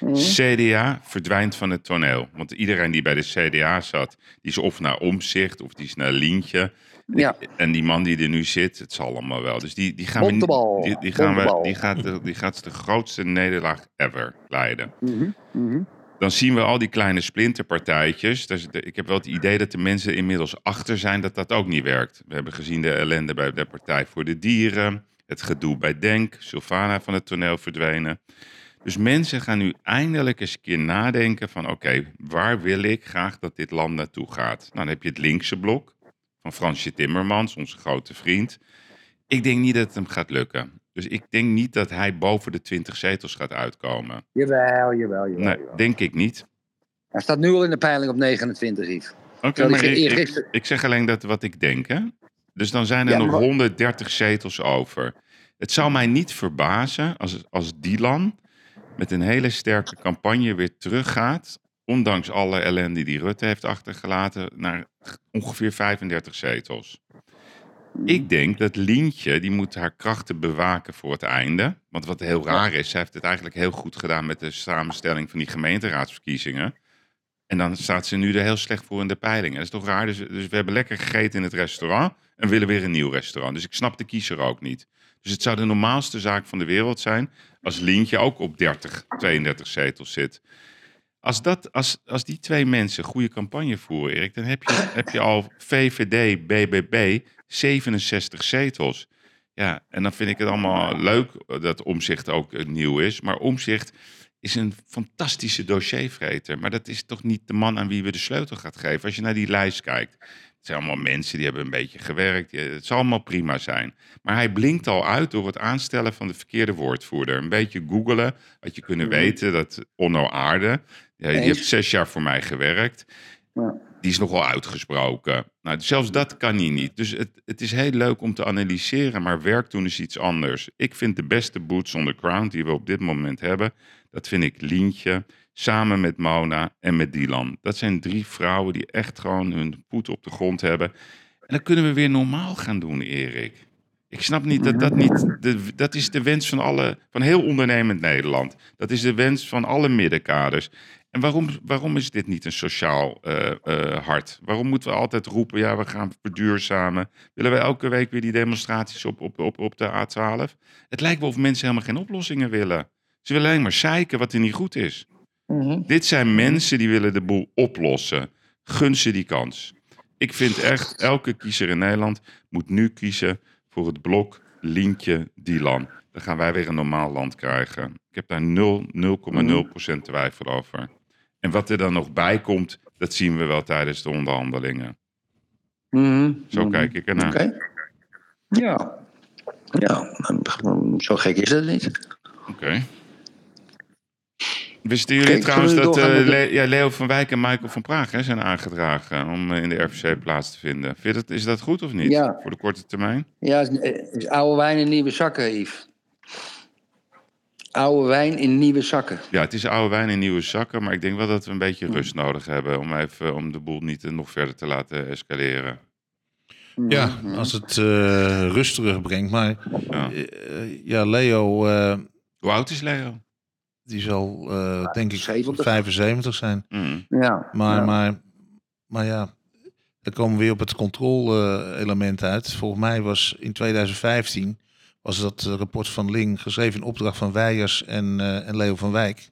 Mhm. CDA verdwijnt van het toneel. Want iedereen die bij de CDA zat, die is of naar Omzicht of die is naar Lientje. Ja. En die man die er nu zit, het zal allemaal wel. Dus die, die gaan we, die, die gaan we, die gaat, de, die gaat de grootste nederlaag ever leiden. Mhm, mhm. Dan zien we al die kleine splinterpartijtjes. Dus ik heb wel het idee dat de mensen inmiddels achter zijn dat dat ook niet werkt. We hebben gezien de ellende bij de Partij voor de Dieren. Het gedoe bij Denk. Sylvana van het toneel verdwenen. Dus mensen gaan nu eindelijk eens een keer nadenken van... oké, waar wil ik graag dat dit land naartoe gaat? Nou, dan heb je het linkse blok van Fransje Timmermans, onze grote vriend. Ik denk niet dat het hem gaat lukken. Dus ik denk niet dat hij boven de 20 zetels gaat uitkomen. Jawel, jawel, jawel. Nee, jawel. denk ik niet. Hij staat nu al in de peiling op 29, Yves. Oké, maar ik, ik, zeg alleen dat wat ik denk, hè. Dus dan zijn er Ja, nog maar- 130 zetels over. Het zou mij niet verbazen als, als Dylan met een hele sterke campagne weer teruggaat, ondanks alle ellende die Rutte heeft achtergelaten, naar ongeveer 35 zetels. Ik denk dat Lientje, die moet haar krachten bewaken voor het einde. Want wat heel raar is, zij heeft het eigenlijk heel goed gedaan met de samenstelling van die gemeenteraadsverkiezingen. En dan staat ze nu er heel slecht voor in de peilingen. Dat is toch raar? Dus, dus we hebben lekker gegeten in het restaurant en willen weer een nieuw restaurant. Dus ik snap de kiezer ook niet. Dus het zou de normaalste zaak van de wereld zijn als Lientje ook op 30, 32 zetels zit. Als, dat, als, als die twee mensen goede campagne voeren, Erik, dan heb je, heb je al VVD, BBB, 67 zetels. Ja, en dan vind ik het allemaal leuk dat Omzicht ook eh, nieuw is. Maar Omzicht is een fantastische dossiervreter. Maar dat is toch niet de man aan wie we de sleutel gaat geven. Als je naar die lijst kijkt. Het zijn allemaal mensen die hebben een beetje gewerkt. Het zal allemaal prima zijn. Maar hij blinkt al uit door het aanstellen van de verkeerde woordvoerder. Een beetje googelen had je kunnen weten dat Onno Aarde... Die heeft zes jaar voor mij gewerkt. Die is nogal uitgesproken. Nou, zelfs dat kan hij niet. Dus het, het is heel leuk om te analyseren, maar werk doen is iets anders. Ik vind de beste boots on the ground die we op dit moment hebben, dat vind ik Lientje, samen met Mona en met Dylan. Dat zijn drie vrouwen die echt gewoon hun voet op de grond hebben. En dan kunnen we weer normaal gaan doen, Erik. Ik snap niet dat dat niet. De, dat is de wens van alle, van heel ondernemend Nederland. Dat is de wens van alle middenkaders. En waarom, waarom is dit niet een sociaal eh, eh, hart? Waarom moeten we altijd roepen, ja, we gaan verduurzamen? Willen we elke week weer die demonstraties op, op, op, op de A12? Het lijkt wel of mensen helemaal geen oplossingen willen. Ze willen alleen maar zeiken wat er niet goed is. Mhm. Dit zijn mensen die willen de boel oplossen. Gun ze die kans. Ik vind echt, elke kiezer in Nederland moet nu kiezen voor het blok Lientje Dylan. Dan gaan wij weer een normaal land krijgen. Ik heb daar 0, 0,0% twijfel over. En wat er dan nog bij komt, dat zien we wel tijdens de onderhandelingen. Mhm. Zo kijk ik ernaar. Oké. Ja. Ja, zo gek is dat niet. Oké. Wisten jullie Kijk, trouwens dat eh, Le- ja, Leo van Wijk en Michael van Praag hè, zijn aangedragen om eh, in de RVC plaats te vinden? Vind je dat, is dat goed of niet? Ja. Voor de korte termijn? Ja, het is, oude wijn in nieuwe zakken, Yves. Oude wijn in nieuwe zakken. Ja, het is oude wijn in nieuwe zakken, maar ik denk wel dat we een beetje rust nodig hebben om even om de boel niet eh, nog verder te laten escaleren. Ja, als het eh, rust terugbrengt. Maar Ja. eh, ja, Leo, eh, Hoe oud is Leo? die zal eh, denk ik 70. 75 zijn. Mm. Ja. Maar, ja. maar, maar ja, dan komen we weer op het controle-element uit. Volgens mij was in 2015 was dat eh, rapport van Ling geschreven in opdracht van Weijers en, eh, en Leo van Wijk.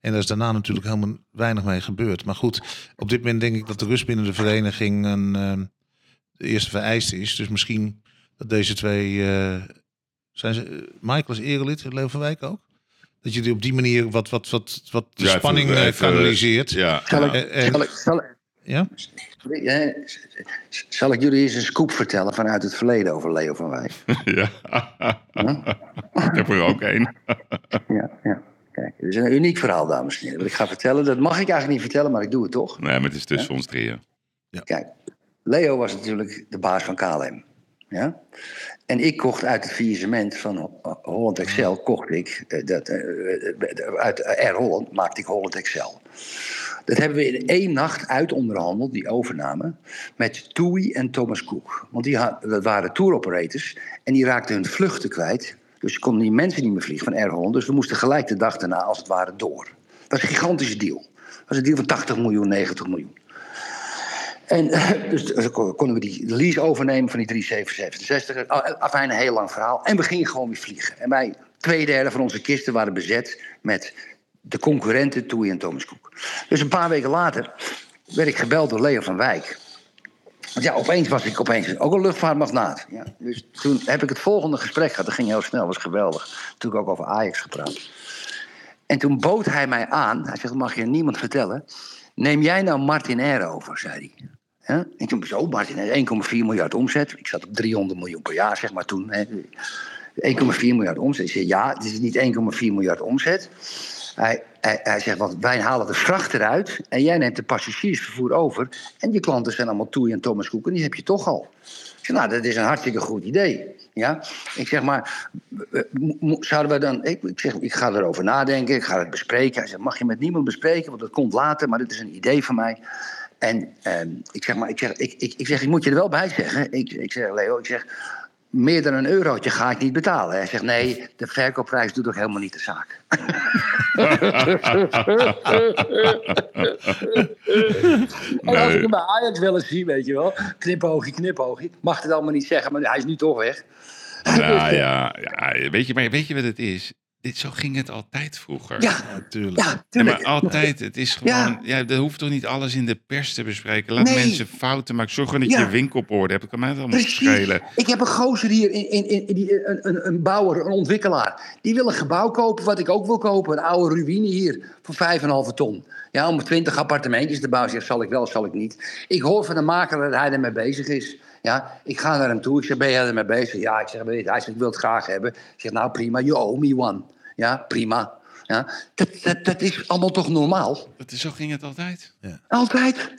En daar is daarna natuurlijk helemaal weinig mee gebeurd. Maar goed, op dit moment denk ik dat de rust binnen de vereniging een, eh, de eerste vereiste is. Dus misschien dat deze twee... eh, zijn ze, Michael is erelid, Leo van Wijk ook? Dat je die op die manier wat, wat, wat, wat de Ja, spanning even- kanaliseert. Ja. Zal ik, zal ik, zal ik- Ja? zal ik jullie eens een scoop vertellen vanuit het verleden over Leo van Wijk? ja. Ik heb er ook één. Ja, ja. Kijk, het is een uniek verhaal, dames en heren. Wat ik ga vertellen, dat mag ik eigenlijk niet vertellen, maar ik doe het toch. Nee, maar het is tussen ons drieën. Kijk, Leo was natuurlijk de baas van KLM. Ja? En ik kocht uit het faillissement van Ho- Holland Excel, kocht ik, eh, dat, eh, eh, uit Air Holland maakte ik Holland Excel. Dat hebben we in één nacht uit onderhandeld, die overname, met TUI en Thomas Cook. Want die dat waren tour operators en die raakten hun vluchten kwijt. Dus konden die mensen niet meer vliegen van Air Holland. Dus we moesten gelijk de dag daarna, als het ware, door. Dat was een gigantische deal. Dat was een deal van 80 miljoen, 90 miljoen. En eh, dus eh, kon- konden we die lease overnemen van die 3767. Ah, Afijn, een heel lang verhaal. En we gingen gewoon weer vliegen. En wij, twee derde van onze kisten waren bezet met de concurrenten TUI en Thomas Cook. Dus een paar weken later werd ik gebeld door Leo van Wijk. Want ja, opeens was ik opeens ook een luchtvaartmagnaat. Ja, dus toen heb ik het volgende gesprek gehad. Dat ging heel snel, was geweldig. Toen ook over Ajax gepraat. En toen bood hij mij aan. Hij zegt, mag je niemand vertellen. Neem jij nou Martin Air over, zei hij. Ja? Ik toen, zo, Martin Air, 1,4 miljard omzet. Ik zat op 300 miljoen per jaar, zeg maar toen. hè. 1,4 miljard omzet. Ik zei, ja, het is niet 1,4 miljard omzet. Hij, hij, hij zegt, want wij halen de vracht eruit... en jij neemt de passagiersvervoer over... en je klanten zijn allemaal Toei en Thomas Cook... en die heb je toch al. Ik zeg, nou, dat is een hartstikke goed idee. Ja? Ik zeg maar, eh, mo- zouden we dan... Ik, ik zeg, ik ga erover nadenken, ik ga het bespreken. Hij zegt, mag je met niemand bespreken, want dat komt later... maar dit is een idee van mij. En ehm, ik zeg maar, ik, zeg, ik, ik, ik zeg, ik moet je er wel bij zeggen. Ik, ik zeg, Leo, ik zeg, meer dan een eurotje ga ik niet betalen. Hij zegt, nee, de verkoopprijs doet ook helemaal niet de zaak. En als ik hem bij Ajax wil eens zien, weet je wel. Knipoogje, knipoogje. Mag het allemaal niet zeggen, maar hij is nu toch weg. Nou ja, ja weet, je, maar weet je wat het is? Dit, zo ging het altijd vroeger. Ja, natuurlijk. ja, maar altijd, het is gewoon, ja. er hoeft toch niet alles in de pers te bespreken. Laat Nee. mensen fouten maken. Zorg gewoon dat Ja. je winkel op orde hebt. Dat kan mij het allemaal Precies. schelen. Ik heb een gozer hier, in, in, in, die, een, een, een bouwer, een ontwikkelaar. Die wil een gebouw kopen wat ik ook wil kopen. Een oude ruïne hier voor 5,5 ton. Ja, om 20 appartementjes te bouwen. Zeg, zal ik wel, zal ik niet. Ik hoor van de makelaar dat hij ermee bezig is. Ja, ik ga naar hem toe. Ik zeg, ben jij ermee bezig? Ja, ik zeg, weet je, hij zegt, ik wil het graag hebben. Ik zeg, nou prima, you owe me one. Ja, prima. Ja, dat, dat, dat is allemaal toch normaal? Dat is, zo ging het altijd. Altijd.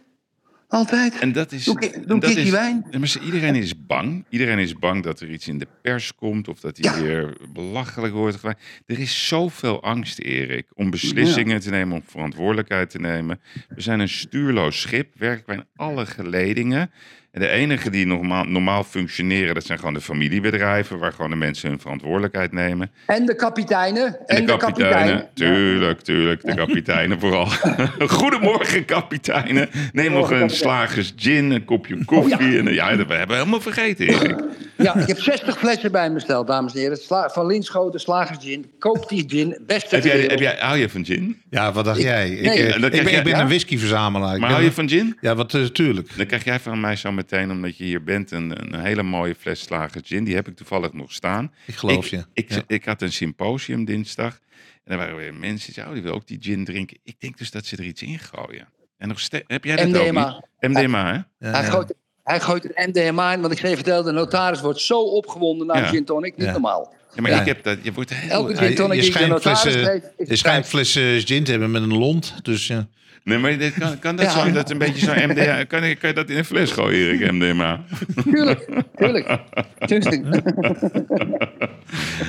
Altijd. En dat is. Doe doe dat is- wijn. Ja, maar iedereen is bang. Iedereen is bang dat er iets in de pers komt. Of dat hij weer belachelijk wordt. Er is zoveel angst, Erik. Om beslissingen te nemen. Om verantwoordelijkheid te nemen. We zijn een stuurloos schip. Werken wij in alle geledingen. En de enige die normaal, normaal functioneren. Dat zijn gewoon de familiebedrijven. Waar gewoon de mensen hun verantwoordelijkheid nemen. En de kapiteinen. En de kapiteinen, tuurlijk, tuurlijk, de kapiteinen vooral. Goedemorgen, kapiteinen. Neem nog een slagers gin, een kopje koffie. En, ja, dat we hebben we helemaal vergeten, Erik. Ja, ik heb 60 flessen bij me besteld, dames en heren. Sla- van Linschoten, Slagers Gin. Koop die gin, beste Heb jij, heb jij, hou je van gin? Ja, wat dacht jij? Ik, nee. eh, ik ben, je- ik ben ja? een whiskyverzamelaar. Maar ben- hou je van gin? Ja, wat natuurlijk. Dan krijg jij van mij zo meteen, omdat je hier bent, een, een hele mooie fles slagers gin. Die heb ik toevallig nog staan. Ik geloof ik, je. Ik, Ja. ik had een symposium dinsdag. En er waren weer mensen die zeiden, oh, die wil ook die gin drinken. Ik denk dus dat ze er iets in gooien. En nog steeds, heb jij dat MDMA. ook niet? MDMA, hè? hij, gooit, hij gooit het MDMA in, want ik zei vertelde, de notaris wordt zo opgewonden naar Ja. een gin tonic. Niet Ja. normaal. Ja, maar Ja. ik heb dat, je wordt heel... Elke Ja, gin tonic je die ik de schijnt notaris flessen, geef, is je schijnt flessen gin te hebben met een lont. Dus ja. Nee, maar dit kan, kan dat Ja. zo, dat een beetje zo MDMA, kan, je- kan je dat in een fles gooien, Erik, MDMA? Tuurlijk, tuurlijk. tuurlijk.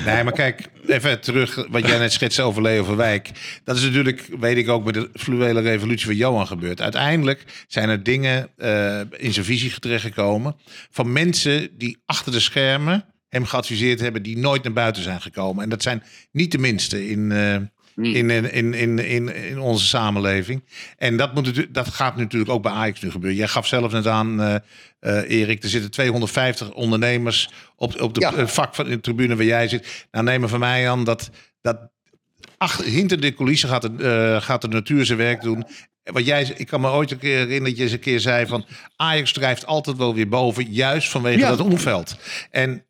Nee, maar kijk, even terug wat jij net schetste over Leo van Wijk. Dat is natuurlijk, weet ik ook, met de fluwele revolutie van Johan gebeurd. Uiteindelijk zijn er dingen eh, in zijn visie terechtgekomen van mensen die achter de schermen hem geadviseerd hebben, die nooit naar buiten zijn gekomen. En dat zijn niet de minste in, eh, in, in, in, in, in, in onze samenleving. En dat, moet, dat gaat natuurlijk ook bij Ajax nu gebeuren. Jij gaf zelf net aan, eh, eh, Erik, er zitten 250 ondernemers op, op de Ja. eh, vak van de tribune waar jij zit. Nou, neem er van mij aan dat, dat achter, hinter de coulissen gaat de, eh, gaat de natuur zijn werk doen. Wat jij, ik kan me ooit een keer herinneren dat je eens een keer zei van Ajax drijft altijd wel weer boven, juist vanwege Ja. dat omveld. En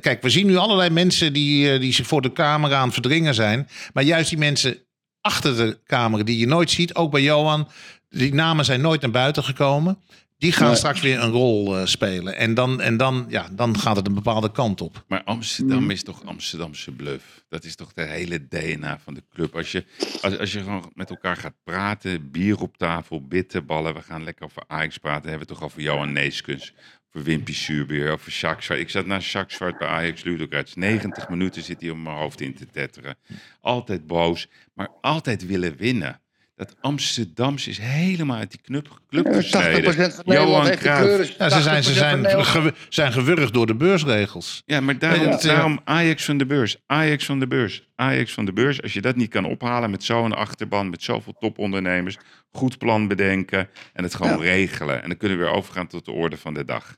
kijk, we zien nu allerlei mensen die, eh, die zich voor de camera aan het verdringen zijn. Maar juist die mensen achter de camera die je nooit ziet, ook bij Johan, die namen zijn nooit naar buiten gekomen. Die gaan straks weer een rol eh, spelen. En, dan, en dan, ja, dan gaat het een bepaalde kant op. Maar Amsterdam Mm. is toch Amsterdamse bluff. Dat is toch de hele DNA van de club. Als je, als, als je gewoon met elkaar gaat praten, bier op tafel, bitterballen. We gaan lekker over Ajax praten. Dan hebben we toch over Johan Neeskens. Over Wimpy Suurbeer, over Jacques Zwart. Ik zat naar Jacques Zwart bij Ajax Ludogorets. 90 minuten zit hij om mijn hoofd in te tetteren. Altijd boos, maar altijd willen winnen. Dat Amsterdamse is helemaal uit die club, club 80% gesneden. van Nederland heeft de Cruijff. kleuren. Ja, ze zijn, ze 80% zijn, zijn gewurgd door de beursregels. Ja, maar daarom, Ja, ja. daarom Ajax van de beurs. Ajax van de beurs. Ajax van de beurs. Als je dat niet kan ophalen met zo'n achterban, met zoveel topondernemers, goed plan bedenken en het gewoon regelen. En dan kunnen we weer overgaan tot de orde van de dag.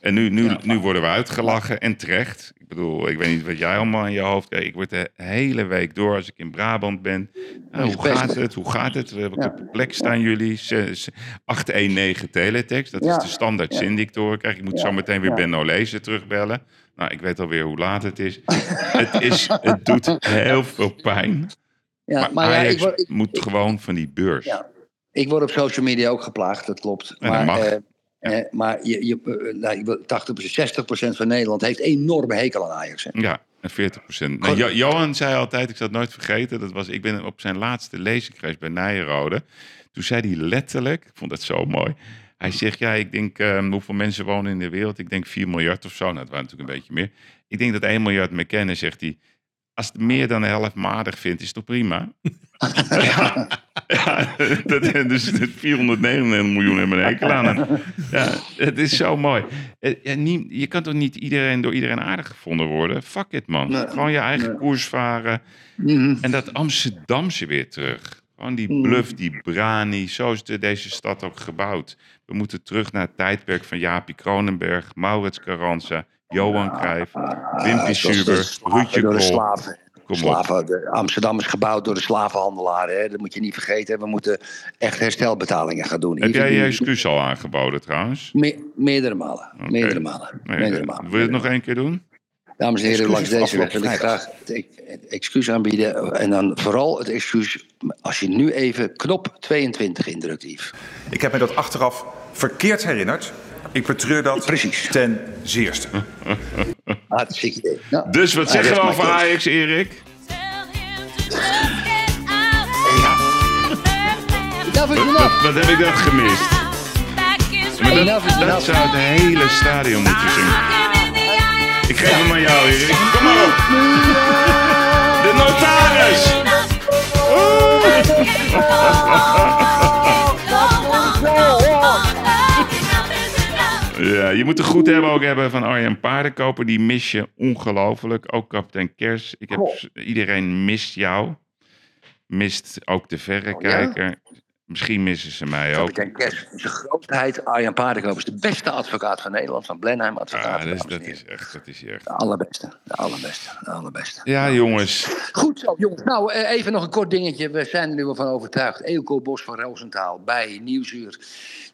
En nu, nu, nu worden we uitgelachen en terecht. Ik bedoel, ik weet niet wat jij allemaal in je hoofd krijgt. Ik word de hele week door als ik in Brabant ben. Nou, hoe gaat het? Hoe gaat het? Ja. op de plek staan jullie. Se- se- 819 teletext. Dat Ja. is de standaard Ja. krijg. Ik moet Ja. zo meteen weer Ja. Ben Olezen terugbellen. Nou, ik weet alweer hoe laat het is. het, is het doet heel veel pijn. Ja, maar maar ja, Ajax ik word, ik, moet gewoon van die beurs. Ja. ik word op social media ook geplaagd, dat klopt. En dat maar mag. eh, eh, maar je, je, eh, nou, ik wil- 80%, 60% van Nederland heeft enorme hekel aan Ajax. Hè. Ja, en 40 procent. Nou, Jo- Johan zei altijd, ik zal het nooit vergeten, dat was, ik ben op zijn laatste lezing geweest bij Nijrode. Toen zei hij letterlijk, ik vond dat zo mooi. Hij zegt, ja, ik denk, ehm, hoeveel mensen wonen in de wereld? Ik denk 4 miljard of zo. Nou, dat waren natuurlijk een beetje meer. Ik denk dat 1 miljard me kennen, zegt hij. Als het meer dan de helft me aardig vindt, is het toch prima? ja, ja dat, dus 499 miljoen hebben een hekel aan hem. Ja, het is zo mooi. Eh, je kan toch niet iedereen door iedereen aardig gevonden worden? Fuck it, man. Nee. Gewoon je eigen koers varen. Mhm. En dat Amsterdamse weer terug. Gewoon die Mm. bluff, die brani. Zo is de, deze stad ook gebouwd. We moeten terug naar het tijdperk van Jaapie Kronenberg, Maurits Carranza, Johan Cruijff, de Suber, slaven Ruudje Krol. slaven. Kom op. slaven de, Amsterdam is gebouwd door de slavenhandelaren. Hè. Dat moet je niet vergeten. We moeten echt herstelbetalingen gaan doen. Heb jij je excuus al aangeboden trouwens? Me- meerdere malen. Meerdere malen. Nee, meerdere malen. Wil je het nog één keer doen? Dames en heren, Excuses langs deze weg wil ik graag het het excuus aanbieden. En dan vooral het excuus als je nu even knop 22 indrukt, Yves. Ik heb me dat achteraf verkeerd herinnerd. Ik betreur dat Precies. ten zeerste. Hartstikke idee. Nou, Dus wat zeggen we over. Ajax, Erik? Wat, enough. wat, wat heb ik dat gemist? Maar Enough is dat, zou het hele stadion moeten zingen. Ik geef hem aan jou, Erik. Kom maar op. De notaris. Ja, je moet het goed hebben ook hebben van Arjen Paardenkoper. Die mis je ongelooflijk. Ook kapitein Kers. Ik heb, iedereen mist jou. Mist ook de verrekijker. Misschien missen ze mij ook. Kapitein Kers, zijn grootheid, Arjan Paardenkoop is de beste advocaat van Nederland, van Blenheim advocaat. Ah, dat, is, dames en dat is echt, dat is echt. De allerbeste, de allerbeste, de allerbeste. Ja, jongens. Goed zo, jongens. Nou, eh, even nog een kort dingetje. We zijn er nu wel van overtuigd. Eelco Bos van Roosentaal bij Nieuwsuur,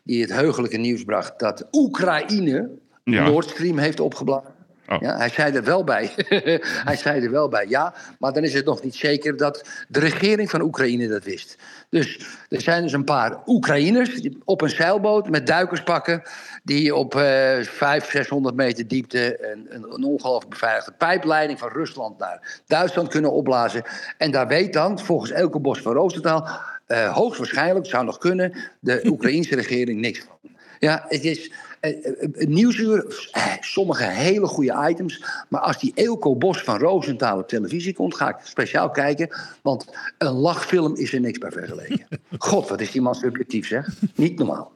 die het heugelijke nieuws bracht dat Oekraïne Ja. Nord Stream heeft opgeblazen. Oh. Ja, hij zei er wel bij. hij zei er wel bij, ja. Maar dan is het nog niet zeker dat de regering van Oekraïne dat wist. Dus er zijn dus een paar Oekraïners op een zeilboot met duikerspakken... die op eh 500, 600 meter diepte een, een, ongelooflijk beveiligde pijpleiding... van Rusland naar Duitsland kunnen opblazen. En daar weet dan, volgens Elke Bos van Roosentaal... eh, hoogstwaarschijnlijk, zou nog kunnen, de Oekraïnse regering niks van. Ja, het is eh, eh, nieuwsuur, sommige hele goede items. Maar als die Eelco Bos van Roosentaal op televisie komt, ga ik speciaal kijken. Want een lachfilm is er niks bij vergeleken. God, wat is die man subjectief, zeg. Niet normaal.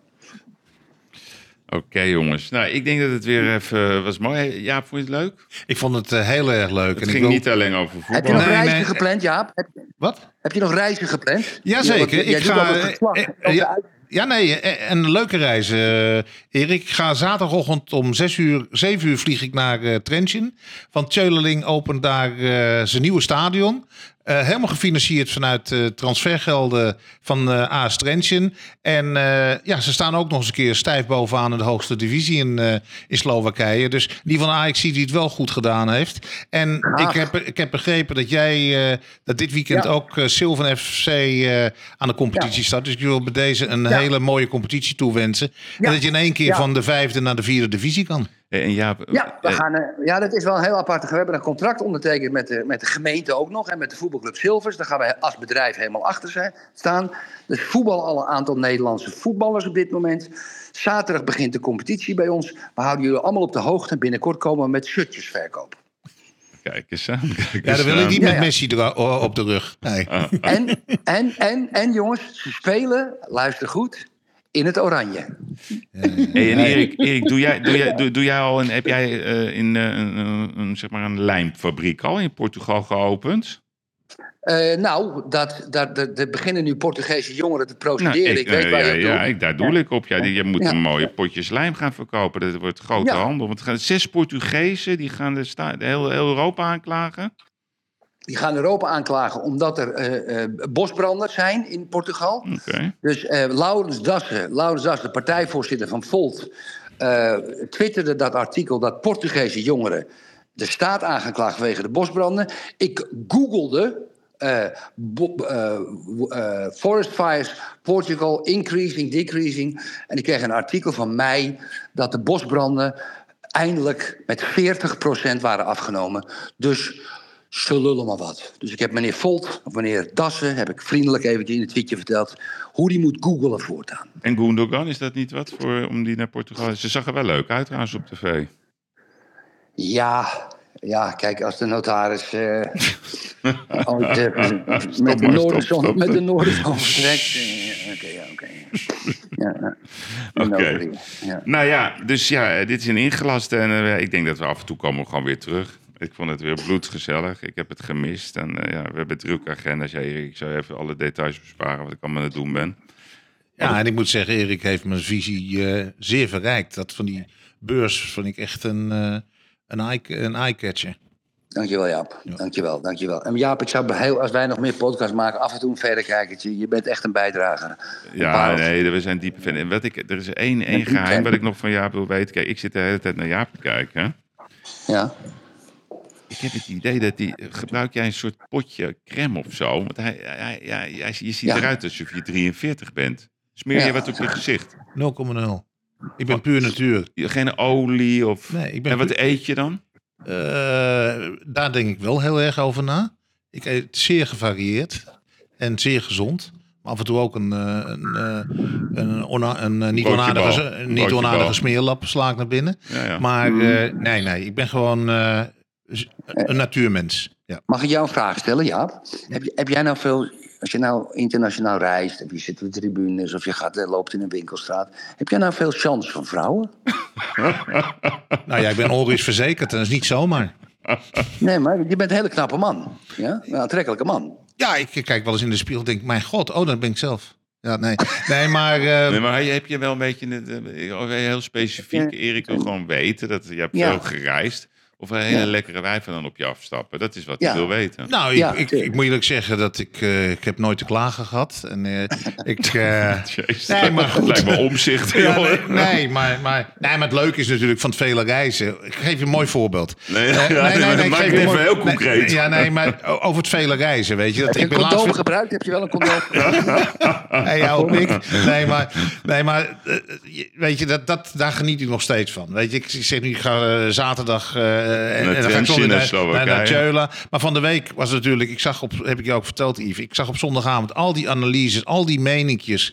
Oké, jongens. Nou, ik denk dat het weer even was mooi. Ja, vond je het leuk? Ik vond het eh, heel erg leuk. Het en ik ging wil- niet alleen over Heb voetbal. je nog Nee, reizen nee, gepland, Jaap? Heb, Wat? heb je nog reizen gepland? Jazeker. Ja, ik ga. eh, eh, ja, nee, eh, een leuke reis, eh, Erik. Ik ga zaterdagochtend om 6 uur, 7 uur vlieg ik naar eh Trenčín. Van Tjöleling opent daar eh, zijn nieuwe stadion. Eh, helemaal gefinancierd vanuit eh, transfergelden van eh AS Trenčín. En ja, ze staan ook nog eens een keer stijf bovenaan in de hoogste divisie in, in Slowakije. Dus die van Ajax die het wel goed gedaan heeft. En ik heb, ik heb begrepen dat jij dat dit weekend Ja. ook Sylvan FC aan de competitie staat. Dus ik wil bij deze een Ja. hele mooie competitie toewensen. En dat je in één keer van de vijfde naar de vierde divisie kan. En Jaap, Ja, we eh, gaan, eh, ja, dat is wel een heel apart. We hebben een contract ondertekend met de, met de gemeente ook nog. En met de voetbalclub Silvers. Daar gaan wij als bedrijf helemaal achter zijn, staan. Dus voetbal al een aantal Nederlandse voetballers op dit moment. Zaterdag begint de competitie bij ons. We houden jullie allemaal op de hoogte. En binnenkort komen we met shirtjes verkopen. Kijk eens aan. kijk Ja, dan wil ik niet met ja. Messi op de rug. Nee. En, en, en, en jongens, ze spelen, luister goed, in het oranje. Hey, en Erik, Erik doe, jij, doe, jij, doe, doe jij al een, heb jij eh, in eh, een, een, een, zeg maar een lijmfabriek al in Portugal geopend? Eh, nou, dat, dat, dat, er beginnen nu Portugese jongeren te Nou, procederen. ik, weet eh, waar ja, je het ja, doet. ik, daar doe ik op. Ja, die, je moet Ja. een mooie potjes lijm gaan verkopen. Dat wordt grote Ja. handel. Want er gaan zes Portugezen die gaan de, sta, de heel, heel Europa aanklagen. Die gaan Europa aanklagen omdat er eh, bosbranders zijn in Portugal. Dus eh Laurens Dassen, Laurens Dassen, de partijvoorzitter van Volt, twitterde dat artikel dat Portugese jongeren de staat aangeklaagd vanwege de bosbranden. Ik googelde forest fires Portugal increasing, decreasing. En ik kreeg een artikel van mij dat de bosbranden eindelijk met 40% waren afgenomen. Dus ze lullen maar wat. Dus ik heb meneer Volt, of meneer Dassen, heb ik vriendelijk eventjes in het tweetje verteld hoe die moet googelen voortaan. En Gundogan, is dat niet wat voor om die naar Portugal? Ze zag er wel leuk uit trouwens op tv. Ja, ja, kijk, als de notaris eh, ooit, eh, met, de Noorderzon, met de Noorderzon vertrekt. eh, Oké, ja, oké. Ja, ja. Nou ja, dus ja, dit is een ingelaste. En eh, ik denk dat we af en toe komen we gewoon weer terug. Ik vond het weer bloedgezellig. Ik heb het gemist. En eh, ja, we hebben drukke agenda's. Ja, Erik, ik zou even alle details besparen wat ik allemaal aan het doen ben. Ja, en ik moet zeggen, Erik heeft mijn visie eh, zeer verrijkt. Dat van die beurs vond ik echt een, eh een, eye, een eye-catcher. Dankjewel, Jaap. Dankjewel, dankjewel. En Jaap, ik zou heel, als wij nog meer podcasts maken, af en toe een verrekijkertje. Je bent echt een bijdrager. Ja, nee, we zijn diepe fan. En wat ik, er is één, één geheim wat ik nog van Jaap wil weten. Kijk, ik zit de hele tijd naar Jaap te kijken. Ja. Ik heb het idee dat die... Gebruik jij een soort potje crème of zo? Want hij, hij, hij, hij- hij- je ziet Ja. eruit alsof je 43 bent. Smeer je Ja. wat op je gezicht? 0,0. Ik ben puur natuur. Geen olie of... Nee, ik ben En wat puur- eet je dan? Eh, daar denk ik wel heel erg over na. Ik eet zeer gevarieerd en zeer gezond. Maar af en toe ook een, eh, een, eh, een, een, eh, niet onaardige, een niet onaardige smeerlap sla ik naar binnen. Ja, ja. Maar eh, nee, nee, ik ben gewoon eh, een natuurmens. Ja. Mag ik jou een vraag stellen, Jaap? Heb, je, heb jij nou veel, als je nou internationaal reist, of je zit op de tribunes, of je gaat, eh, loopt in een winkelstraat, heb jij nou veel chance van vrouwen? Nou ja, ik ben onrust verzekerd en dat is niet zomaar. Nee, maar je bent een hele knappe man. Ja? Een aantrekkelijke man. Ja, ik kijk wel eens in de spiegel en denk, mijn god, oh, dat ben ik zelf. Ja, nee, nee maar... eh, Nee, maar heb je wel een beetje... een- eh, heel specifiek, Erik wil gewoon weten dat je hebt Ja. veel gereisd. Of er hele Ja. lekkere wijven dan op je afstappen. Dat is wat Ja. hij wil weten. Nou, ik, Ja, ik, ik moet eerlijk zeggen dat ik, eh, ik heb nooit te klagen gehad. En eh, ik, Jezus, nee, maar goed. lijkt me omzicht. Nee, nee, maar, maar, nee, maar het leuke is natuurlijk van het vele reizen. Ik geef je een mooi voorbeeld. Nee, Eh, ja, ik maak geef het je een even mooi- heel nee, concreet. ja, nee, maar over het vele reizen, weet je. Dat, Heb je ik een ben laatst condoom weer- gebruikt? Heb je wel een condoom Hey, ja, ook ik. Nee, maar, nee, maar weet je, dat, dat, daar geniet ik nog steeds van. Weet je, ik zeg nu, ik ga zaterdag eh, en, Naar en dan ga ik Trenčín zondag en naar, naar. Maar van de week was het natuurlijk, ik zag op, heb ik je ook verteld, Yves, ik zag op zondagavond al die analyses, al die meninkjes.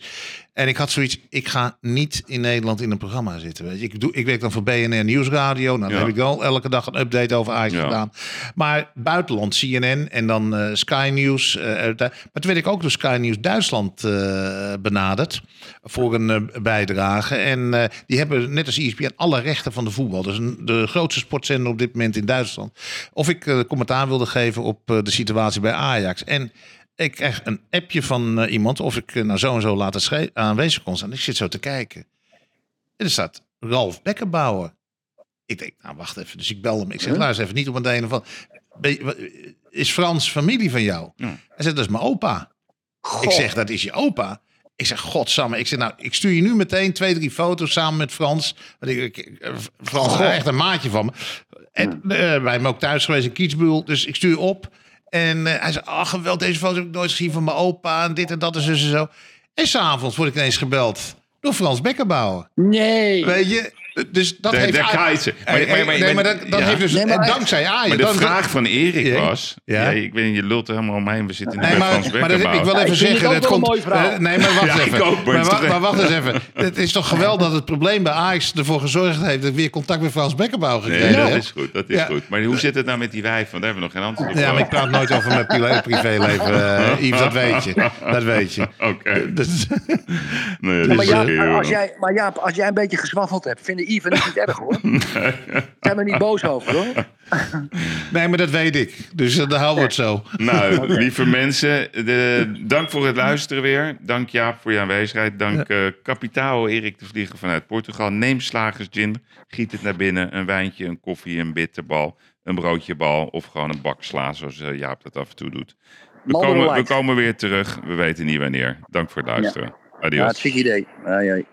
En ik had zoiets, ik ga niet in Nederland in een programma zitten. Weet je. Ik, doe, ik werk dan voor BNR Nieuwsradio. Nou, dan Ja. heb ik wel elke dag een update over Ajax Ja. gedaan. Maar buitenland, CNN en dan eh, Sky News. eh, maar toen werd ik ook door Sky News Duitsland eh, benaderd voor een bijdrage. En die hebben net als ESPN alle rechten van de voetbal. Dus een, de grootste sportzender op dit moment in Duitsland. Of ik commentaar wilde geven op de situatie bij Ajax. En ik krijg een appje van eh, iemand of ik nou zo en zo later aanwezig kon zijn. Ik zit zo te kijken. En er staat Ralf Bekkenbouwer. Ik denk, nou wacht even. Dus ik bel hem. Ik zeg, luister even niet op een een van. is Frans familie van jou? Ja. Hij zegt, dat is mijn opa. Ik zeg, dat is je opa. Ik zeg, godsamme. Ik zeg, nou, ik stuur je nu meteen twee, drie foto's samen met Frans. Want ik, ik- eh, Frans is echt een maatje van me. En wij hebben ook thuis geweest in Kietsbuul. Dus ik stuur op. En eh, hij zei, ach, geweld, deze foto heb ik nooit gezien van mijn opa. En dit en dat en zo. En s'avonds word ik ineens gebeld door Frans Bekkerbouwer. Nee. Weet je? Dus dat Daar- heeft... daar Ajax-. Maar- maar- maar- nee, maar dat, dat ja. heeft dus Nee, maar dankzij Ajax. Maar de dat- vraag van Erik Ja. was... Ja. Ja. ik weet niet, je lult er helemaal omheen. We zitten Nee, bij maar, Frans maar dat, ik wil even ik vind het zeggen... dat wel een komt, nee, maar wacht Ja, ik even. ook, maar wacht eens even. Het is toch geweldig dat het probleem bij Ajax ervoor gezorgd heeft... dat ik weer contact met Frans Beckenbauer Nee, gekregen dat heb. is goed, dat is Ja. goed. Maar hoe zit het nou met die wijf? Want daar hebben we nog geen antwoord op. Ja, maar ik praat nooit over mijn privé- privéleven, eh, Yves, dat weet je. Dat weet je. Oké. Dus- Nee, Ja, dat maar, Jaap, heel- als jij, maar Jaap, als jij een beetje gezwaffeld hebt, vinden Yves en ik niet erg hoor. Zijn we niet boos over hoor. Nee, maar dat weet ik. Dus uh, daar houden we het zo. Nou, lieve mensen, de, dank voor het luisteren weer. Dank Jaap voor je aanwezigheid. Dank eh Capitao Erik de Vlieger vanuit Portugal. Neem Slagers Gin, giet het naar binnen. Een wijntje, een koffie, een bitterbal, een broodje bal of gewoon een bak sla zoals eh, Jaap dat af en toe doet. We komen, we komen weer terug. We weten niet wanneer. Dank voor het luisteren. Ja, Adios. hartstikke idee. Ai, ai.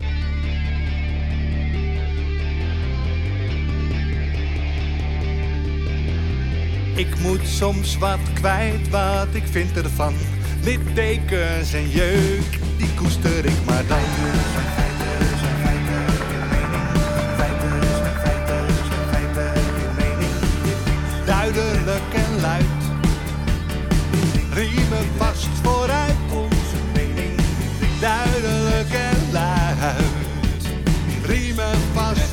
Ik moet soms wat kwijt, wat ik vind ervan. Littekens en jeuk, die koester ik maar dan. Duidelijk en luid. Riemen vast vooruit, onze mening. Duidelijk en luid. Riemen vast